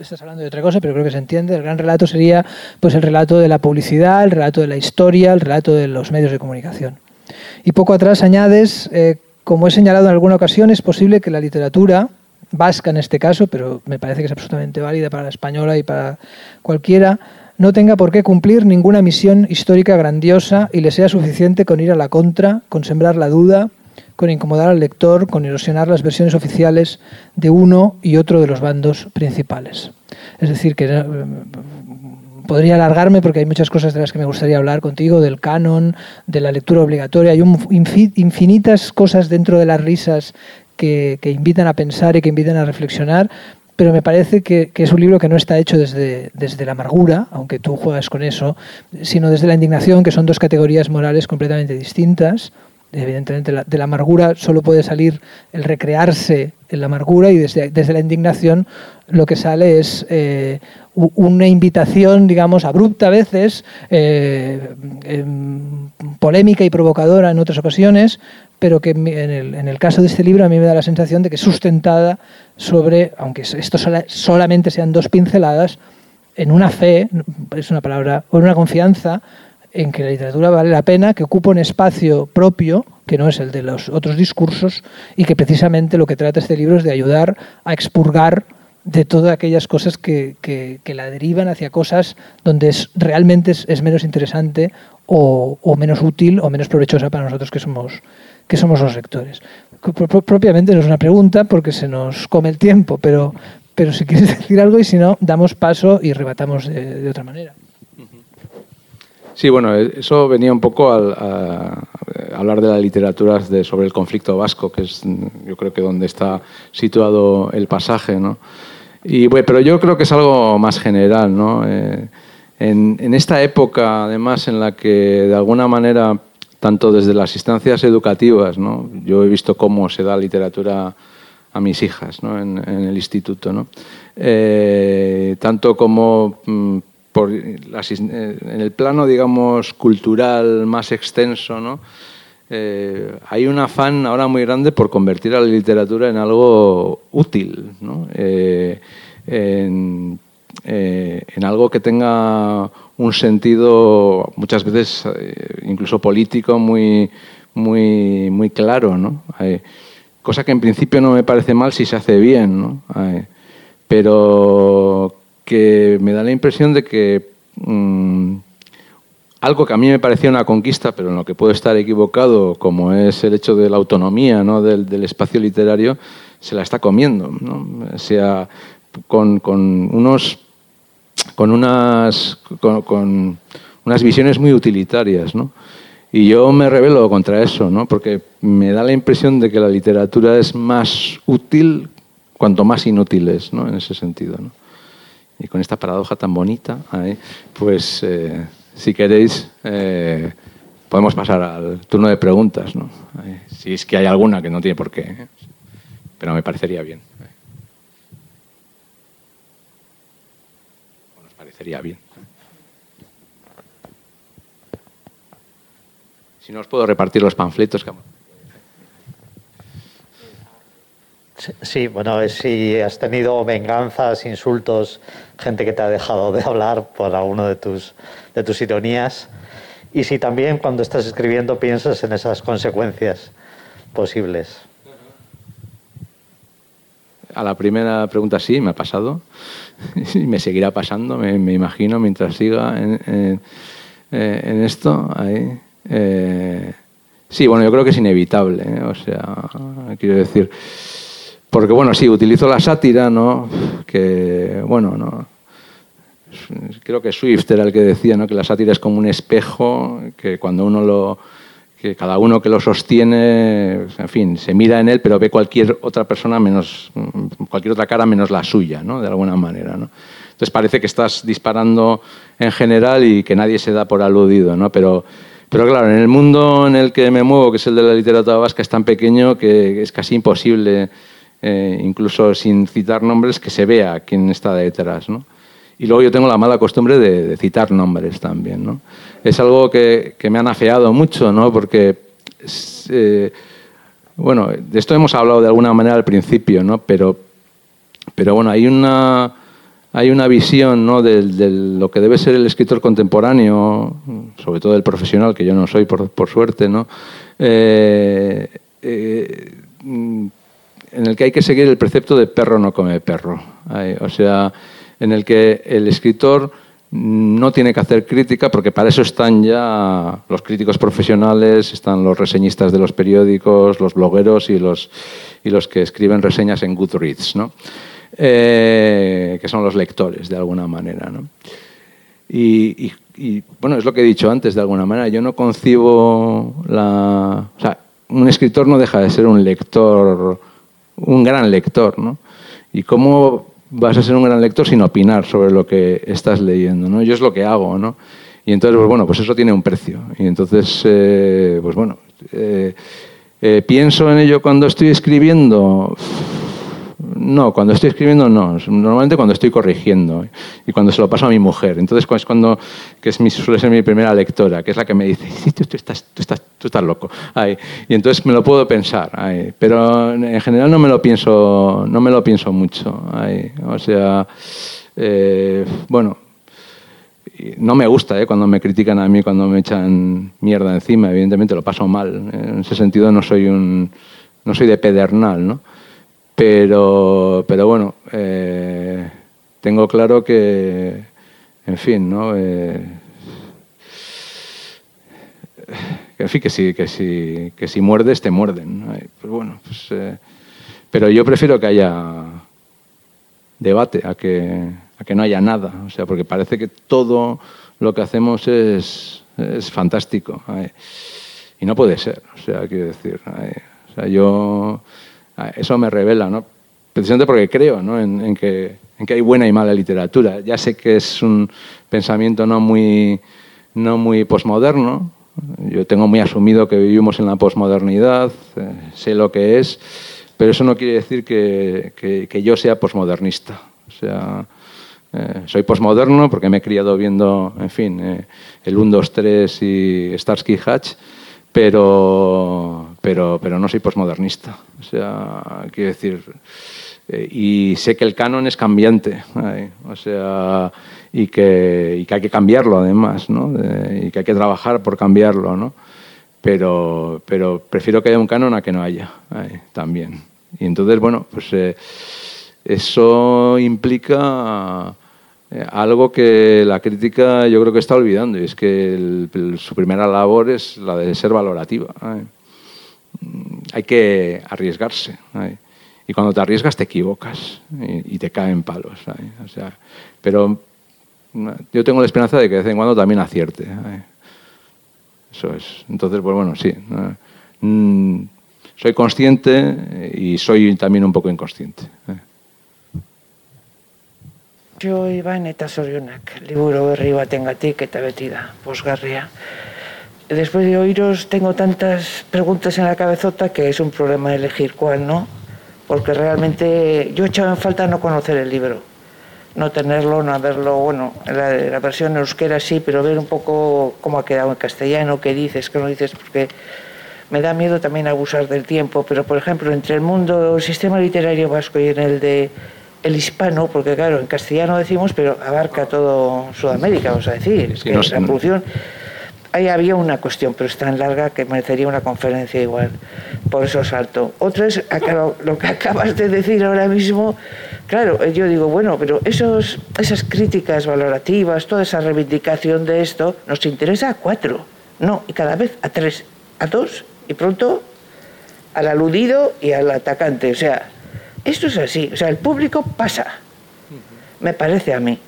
estás hablando de otra cosa, pero creo que se entiende. El gran relato sería pues, el relato de la publicidad, el relato de la historia, el relato de los medios de comunicación. Y poco atrás añades, eh, como he señalado en alguna ocasión, es posible que la literatura, vasca en este caso, pero me parece que es absolutamente válida para la española y para cualquiera, no tenga por qué cumplir ninguna misión histórica grandiosa y le sea suficiente con ir a la contra, con sembrar la duda, con incomodar al lector, con erosionar las versiones oficiales de uno y otro de los bandos principales. Es decir, que eh, podría alargarme porque hay muchas cosas de las que me gustaría hablar contigo, del canon, de la lectura obligatoria. Hay infinitas cosas dentro de las risas que, invitan a pensar y que invitan a reflexionar, pero me parece que, es un libro que no está hecho desde, desde la amargura, aunque tú juegas con eso, sino desde la indignación, que son dos categorías morales completamente distintas evidentemente de la amargura solo puede salir el recrearse en la amargura y desde, la indignación lo que sale es eh, una invitación, digamos, abrupta a veces, eh, em, polémica y provocadora en otras ocasiones, pero que en el, caso de este libro a mí me da la sensación de que es sustentada sobre, aunque esto solamente sean dos pinceladas, en una fe, es una palabra, o en una confianza en que la literatura vale la pena, que ocupa un espacio propio, que no es el de los otros discursos, y que precisamente lo que trata este libro es de ayudar a expurgar de todas aquellas cosas que, que, la derivan hacia cosas donde es, realmente es, menos interesante o, o, menos útil o menos provechosa para nosotros que somos, que somos los lectores. Propiamente no es una pregunta porque se nos come el tiempo, pero, pero si quieres [laughs] decir algo y si no, damos paso y rebatamos de otra manera. Sí, bueno, eh, eso venía un poco al, hablar de la literatura de, sobre el conflicto vasco, que es yo creo que donde está situado el pasaje, ¿no? Y, bueno, pero yo creo que es algo más general, ¿no? Eh, en, en, esta época, además, en la que de alguna manera, tanto desde las instancias educativas, ¿no? Yo he visto cómo se da literatura a mis hijas ¿no? en, el instituto, ¿no? Eh, tanto como eh, en el plano, digamos, cultural más extenso, ¿no? Eh, hay un afán ahora muy grande por convertir a la literatura en algo útil, ¿no? Eh, en, algo que tenga un sentido muchas veces incluso político muy, muy, muy claro, ¿no? cosa que en principio no me parece mal si se hace bien, ¿no? pero que me da la impresión de que mm, algo que a mí me parecía una conquista, pero en lo que puedo estar equivocado, como es el hecho de la autonomía ¿no? del, espacio literario, se la está comiendo, sea, con, con unos con unas con, unas visiones muy utilitarias, ¿no? Y yo me rebelo contra eso, ¿no? Porque me da la impresión de que la literatura es más útil cuanto más inútil es, ¿no? En ese sentido, ¿no? Y con esta paradoja tan bonita, pues eh, si queréis, eh, podemos pasar al turno de preguntas, ¿no? Si es que hay alguna que no tiene por qué, pero me parecería bien. nos parecería bien. Si no os puedo repartir los panfletos. Sí, bueno, si has tenido venganzas, insultos, gente que te ha dejado de hablar por alguno de tus, de tus ironías, y si también cuando estás escribiendo piensas en esas consecuencias posibles. A la primera pregunta sí, me ha pasado [laughs] y me seguirá pasando, me, imagino, mientras siga en, eh, esto. Eh, sí, bueno, yo creo que es inevitable, ¿eh? o sea, quiero decir, porque bueno, sí, utilizo la sátira, ¿no? Que, bueno, ¿no? creo que Swift era el que decía ¿no? que la sátira es como un espejo, que cuando uno lo, que cada uno que lo sostiene, en fin, se mira en él, pero ve cualquier otra persona menos, cualquier otra cara menos la suya, ¿no? De alguna manera, ¿no? Entonces parece que estás disparando en general y que nadie se da por aludido, ¿no? Pero, pero claro, en el mundo en el que me muevo, que es el de la literatura vasca, es tan pequeño que es casi imposible, eh, incluso sin citar nombres, que se vea quién está detrás, ¿no? Y luego yo tengo la mala costumbre de, citar nombres también. ¿no? Es algo que, que, me han afeado mucho, ¿no? porque, eh, bueno, de esto hemos hablado de alguna manera al principio, ¿no? pero, pero bueno, hay una, hay una visión ¿no? de, lo que debe ser el escritor contemporáneo, sobre todo el profesional, que yo no soy por, por suerte, ¿no? Eh, en el que hay que seguir el precepto de perro no come perro. o sea, en el que el escritor no tiene que hacer crítica porque para eso están ya los críticos profesionales, están los reseñistas de los periódicos, los blogueros y los, y los que escriben reseñas en Goodreads, ¿no? Eh, que son los lectores de alguna manera. ¿no? Y, bueno, es lo que he dicho antes de alguna manera, yo no concibo la... O sea, un escritor no deja de ser un lector, un gran lector, ¿no? Y cómo vas a ser un gran lector sin opinar sobre lo que estás leyendo, ¿no? Yo es lo que hago, ¿no? Y entonces, pues bueno, pues eso tiene un precio. Y entonces, eh, pues bueno, eh, eh, pienso en ello cuando estoy escribiendo. No, cuando estoy escribiendo no. Normalmente cuando estoy corrigiendo y cuando se lo paso a mi mujer. Entonces es cuando, que es mi, suele ser mi primera lectora, que es la que me dice, sí, tú, estás, tú, estás, tú estás loco. y entonces me lo puedo pensar. Pero en general no me lo pienso, no me lo pienso mucho. O sea, eh, bueno, no me gusta ¿eh? cuando me critican a mí, cuando me echan mierda encima. Evidentemente lo paso mal. En ese sentido no soy un, no soy de pedernal, ¿no? Pero, pero bueno, eh, tengo claro que, en fin, ¿no? Eh, en fin, que si, que si, que si muerdes, te muerden. Pues bueno, pues, eh, pero yo prefiero que haya debate a que, a que no haya nada. O sea, porque parece que todo lo que hacemos es, es fantástico. Y no puede ser. O sea, quiero decir, yo eso me revela, precisamente porque creo en, que, hay buena y mala literatura. Ya sé que es un pensamiento no muy, no muy posmoderno, yo tengo muy asumido que vivimos en la posmodernidad, eh, sé lo que es, pero eso no quiere decir que, que, yo sea posmodernista. O sea, eh, soy posmoderno porque me he criado viendo, en fin, eh, el 1, 2, 3 y Starsky Hatch, pero, pero, pero no soy posmodernista. O sea, quiero decir, eh, y sé que el canon es cambiante, o sea, y que, hay que cambiarlo además, ¿no? y que hay que trabajar por cambiarlo, ¿no? Pero, pero prefiero que haya un canon a que no haya, también. Y entonces, bueno, pues eh, eso implica eh, algo que la crítica yo creo que está olvidando, y es que su primera labor es la de ser valorativa. Hay que arriesgarse. y cuando te arriesgas te equivocas y, te caen palos. O sea, pero yo tengo la esperanza de que de vez en cuando también acierte. Eso es. Entonces, pues bueno, sí. Mm, soy consciente y soy también un poco inconsciente. Eh. Jo iban eta zorionak, liburu berri batengatik eta beti da, posgarria. Después de oíros tengo tantas preguntas en la cabezota que es un problema elegir cuál, ¿no? Porque realmente yo he echado en falta no conocer el libro, no tenerlo, no haberlo, bueno, la, la versión euskera sí, pero ver un poco cómo ha quedado en castellano, qué dices, qué no dices, porque me da miedo también abusar del tiempo, pero por ejemplo, entre el mundo, el sistema literario vasco y en el de el hispano, porque claro, en castellano decimos, pero abarca todo Sudamérica, vamos a decir. Es que la producción. Ahí había una cuestión, pero es tan larga que merecería una conferencia igual. Por eso salto. Otra es lo que acabas de decir ahora mismo. Claro, yo digo, bueno, pero esos, esas críticas valorativas, toda esa reivindicación de esto, nos interesa a cuatro. No, y cada vez a tres, a dos, y pronto al aludido y al atacante. O sea, esto es así, o sea, el público pasa, me parece a mí.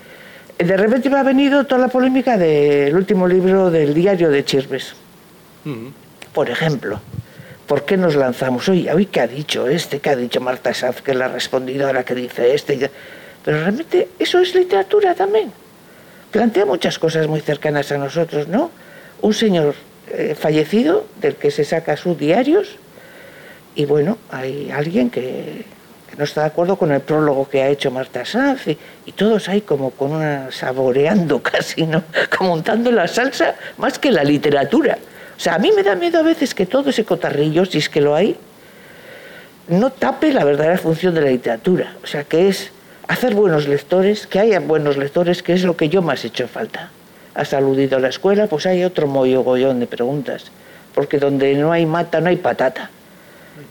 De repente me ha venido toda la polémica del último libro del diario de Chirves. Por ejemplo, ¿por qué nos lanzamos? Oye, hoy qué ha dicho este, qué ha dicho Marta Saz, que es la respondidora que dice este. Pero realmente eso es literatura también. Plantea muchas cosas muy cercanas a nosotros, ¿no? Un señor eh, fallecido del que se saca sus diarios y bueno, hay alguien que, no está de acuerdo con el prólogo que ha hecho Marta Sanz y, todos ahí como con una saboreando [laughs] casi, ¿no? Como untando la salsa más que la literatura. O sea, a mí me da miedo a veces que todo ese cotarrillo, si es que lo hay, no tape la verdadera función de la literatura. O sea, que es hacer buenos lectores, que haya buenos lectores, que es lo que yo más he hecho falta. Has aludido a la escuela, pues hay otro mogollón de preguntas. Porque donde no hay mata, no hay patata.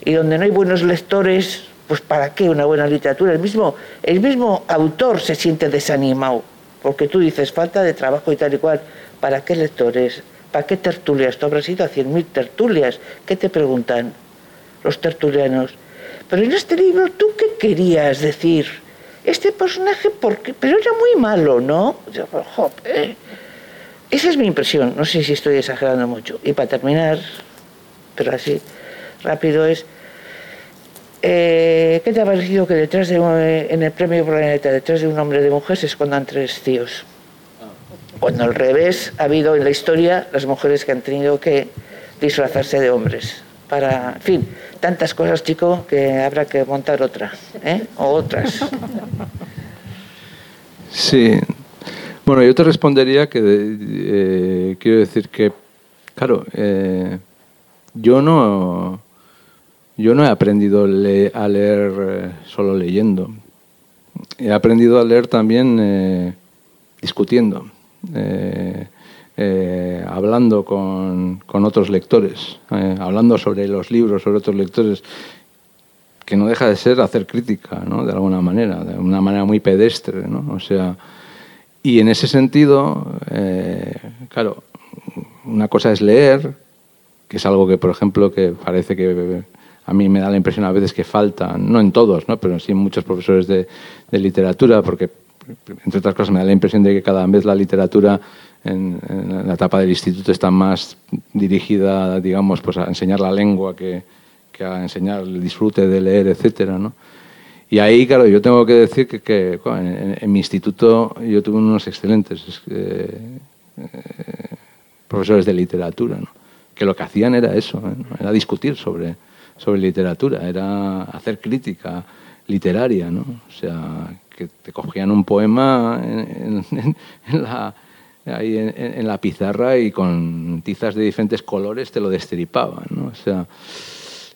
Y donde no hay buenos lectores, pues ¿para qué una buena literatura? El mismo, el mismo autor se siente desanimado, porque tú dices falta de trabajo y tal y cual. ¿Para qué lectores? ¿Para qué tertulias? Tú habrás ido a 100.000 tertulias. ¿Qué te preguntan los tertulianos? Pero en este libro, ¿tú qué querías decir? Este personaje, porque, pero era muy malo, ¿no? Esa es mi impresión. No sé si estoy exagerando mucho. Y para terminar, pero así rápido es eh, ¿Qué te ha parecido que detrás de en el premio Planeta, detrás de un hombre de mujer, se escondan tres tíos? Cuando al revés ha habido en la historia las mujeres que han tenido que disfrazarse de hombres. Para, en fin, tantas cosas, chico, que habrá que montar otra, ¿eh? O otras. Sí. Bueno, yo te respondería que eh, quiero decir que, claro, eh, yo no yo no he aprendido a leer eh, solo leyendo. He aprendido a leer también eh, discutiendo, eh, hablando con, otros lectores, hablando sobre los libros, sobre otros lectores, que no deja de ser hacer crítica, ¿no? de alguna manera, de una manera muy pedestre. ¿no? O sea, y en ese sentido, claro, una cosa es leer, que es algo que, por ejemplo, que parece que a mí me da la impresión a veces que falta, no en todos, ¿no? pero sí en muchos profesores de, literatura, porque entre otras cosas me da la impresión de que cada vez la literatura en, la etapa del instituto está más dirigida, digamos, pues a enseñar la lengua que, a enseñar el disfrute de leer, etcétera, ¿no? Y ahí, claro, yo tengo que decir que, en, mi instituto yo tuve unos excelentes eh, eh, profesores de literatura, que lo que hacían era eso, ¿eh? era discutir sobre, sobre literatura, era hacer crítica literaria, ¿no? O sea, que te cogían un poema en, la, ahí en, la pizarra y con tizas de diferentes colores te lo destripaban, ¿no? O sea,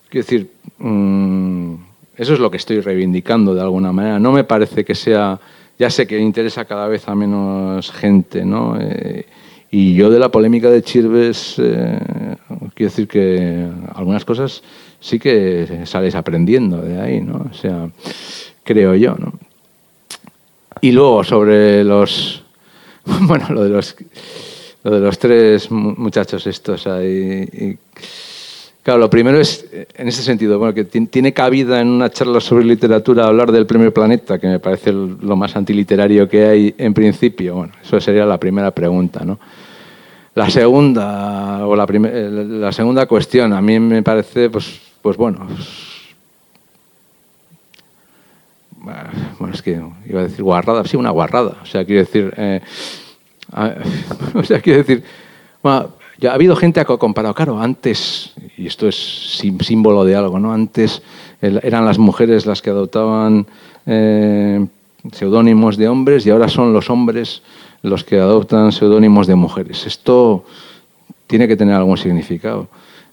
quiero decir, mm, eso es lo que estoy reivindicando de alguna manera. No me parece que sea, ya sé que interesa cada vez a menos gente, ¿no? Eh, y yo de la polémica de Chirves, eh, quiero decir que algunas cosas sí que sales aprendiendo de ahí, ¿no? O sea, creo yo, ¿no? Y luego sobre los, [laughs] bueno, lo de los, lo de los tres muchachos estos ahí, Claro, lo primero es, en ese sentido, bueno, que tiene cabida en una charla sobre literatura hablar del Premio Planeta, que me parece lo más antiliterario que hay en principio. Bueno, eso sería la primera pregunta, ¿no? La segunda, o la, eh, la segunda cuestión, a mí me parece, pues, pues bueno, bueno, es que iba a decir guarrada, sí, una guarrada. O sea, quiero decir, eh, [laughs] o sea, quiero decir, bueno, ya ha habido gente que ha comparado, claro, antes, y esto es símbolo de algo, ¿no? Antes eran las mujeres las que adoptaban eh, seudónimos de hombres y ahora son los hombres los que adoptan seudónimos de mujeres. Esto tiene que tener algún significado.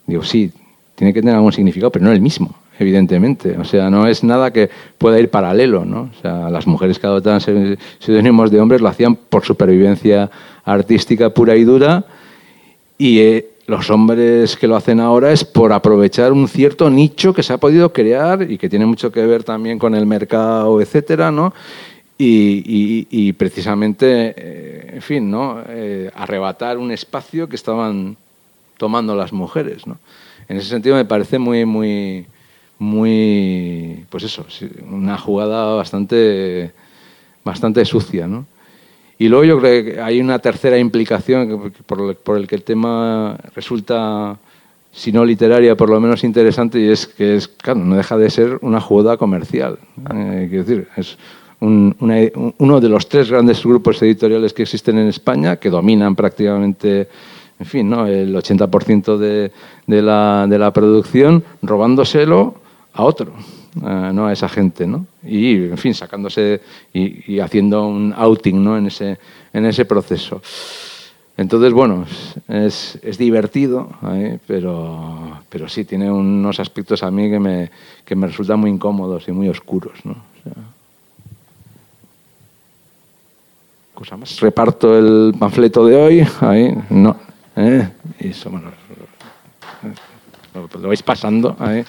Digo, sí, tiene que tener algún significado, pero no el mismo, evidentemente. O sea, no es nada que pueda ir paralelo, ¿no? O sea, las mujeres que adoptaban seudónimos de hombres lo hacían por supervivencia artística pura y dura y eh, los hombres que lo hacen ahora es por aprovechar un cierto nicho que se ha podido crear y que tiene mucho que ver también con el mercado, etcétera, ¿no? Y, precisamente, eh, en fin, ¿no? Eh, arrebatar un espacio que estaban tomando las mujeres, ¿no? En ese sentido me parece muy, muy, muy, pues eso, una jugada bastante, bastante sucia, ¿no? Y luego yo creo que hay una tercera implicación por, por el que el tema resulta, si no literaria, por lo menos interesante, y es que es, claro, no deja de ser una jugada comercial. Eh, quiero decir, es uno de los tres grandes grupos editoriales que existen en España, que dominan prácticamente en fin, ¿no? el 80% de, de, la, de la producción, robándoselo a otro. ¿no? a esa gente, ¿no? Y, en fin, sacándose y, haciendo un outing, ¿no? En ese, en ese proceso. Entonces, bueno, es, es divertido, ¿eh? pero, pero sí tiene unos aspectos a mí que me, que me resultan muy incómodos y muy oscuros, ¿no? cosa más. Reparto el panfleto de hoy, ahí, no, ¿eh? eso, bueno, lo, lo vais pasando, ahí.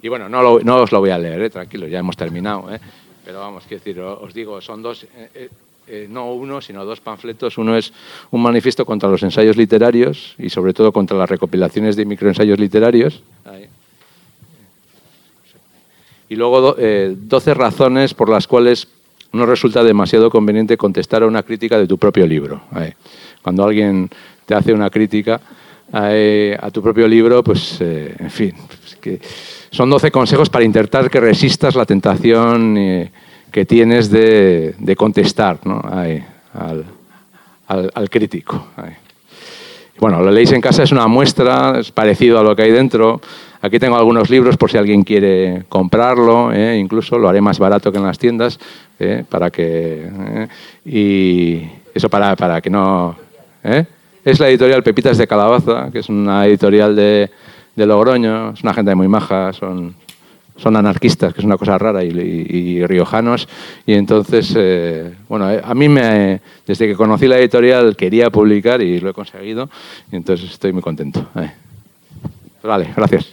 Y bueno, no, os lo voy a leer, ¿eh? tranquilo, ya hemos terminado. ¿eh? Pero vamos, quiero decir, os digo, son dos, eh, no uno, sino dos panfletos. Uno es un manifiesto contra los ensayos literarios y sobre todo contra las recopilaciones de microensayos literarios. Y luego 12 razones por las cuales no resulta demasiado conveniente contestar a una crítica de tu propio libro. Cuando alguien te hace una crítica a tu propio libro, pues, en fin, son 12 consejos para intentar que resistas la tentación eh, que tienes de, contestar al, crítico. Bueno, lo leéis en casa, es una muestra, es parecido a lo que hay dentro. Aquí tengo algunos libros por si alguien quiere comprarlo, eh, incluso lo haré más barato que en las tiendas, eh, para que... y eso para, para que no... Es la editorial Pepitas de Calabaza, que es una editorial de, de Logroño, es una gente muy maja, son, son anarquistas, que es una cosa rara, y, riojanos. Y entonces, eh, bueno, eh, a mí me, desde que conocí la editorial quería publicar y lo he conseguido, y entonces estoy muy contento. Eh. Vale, gracias.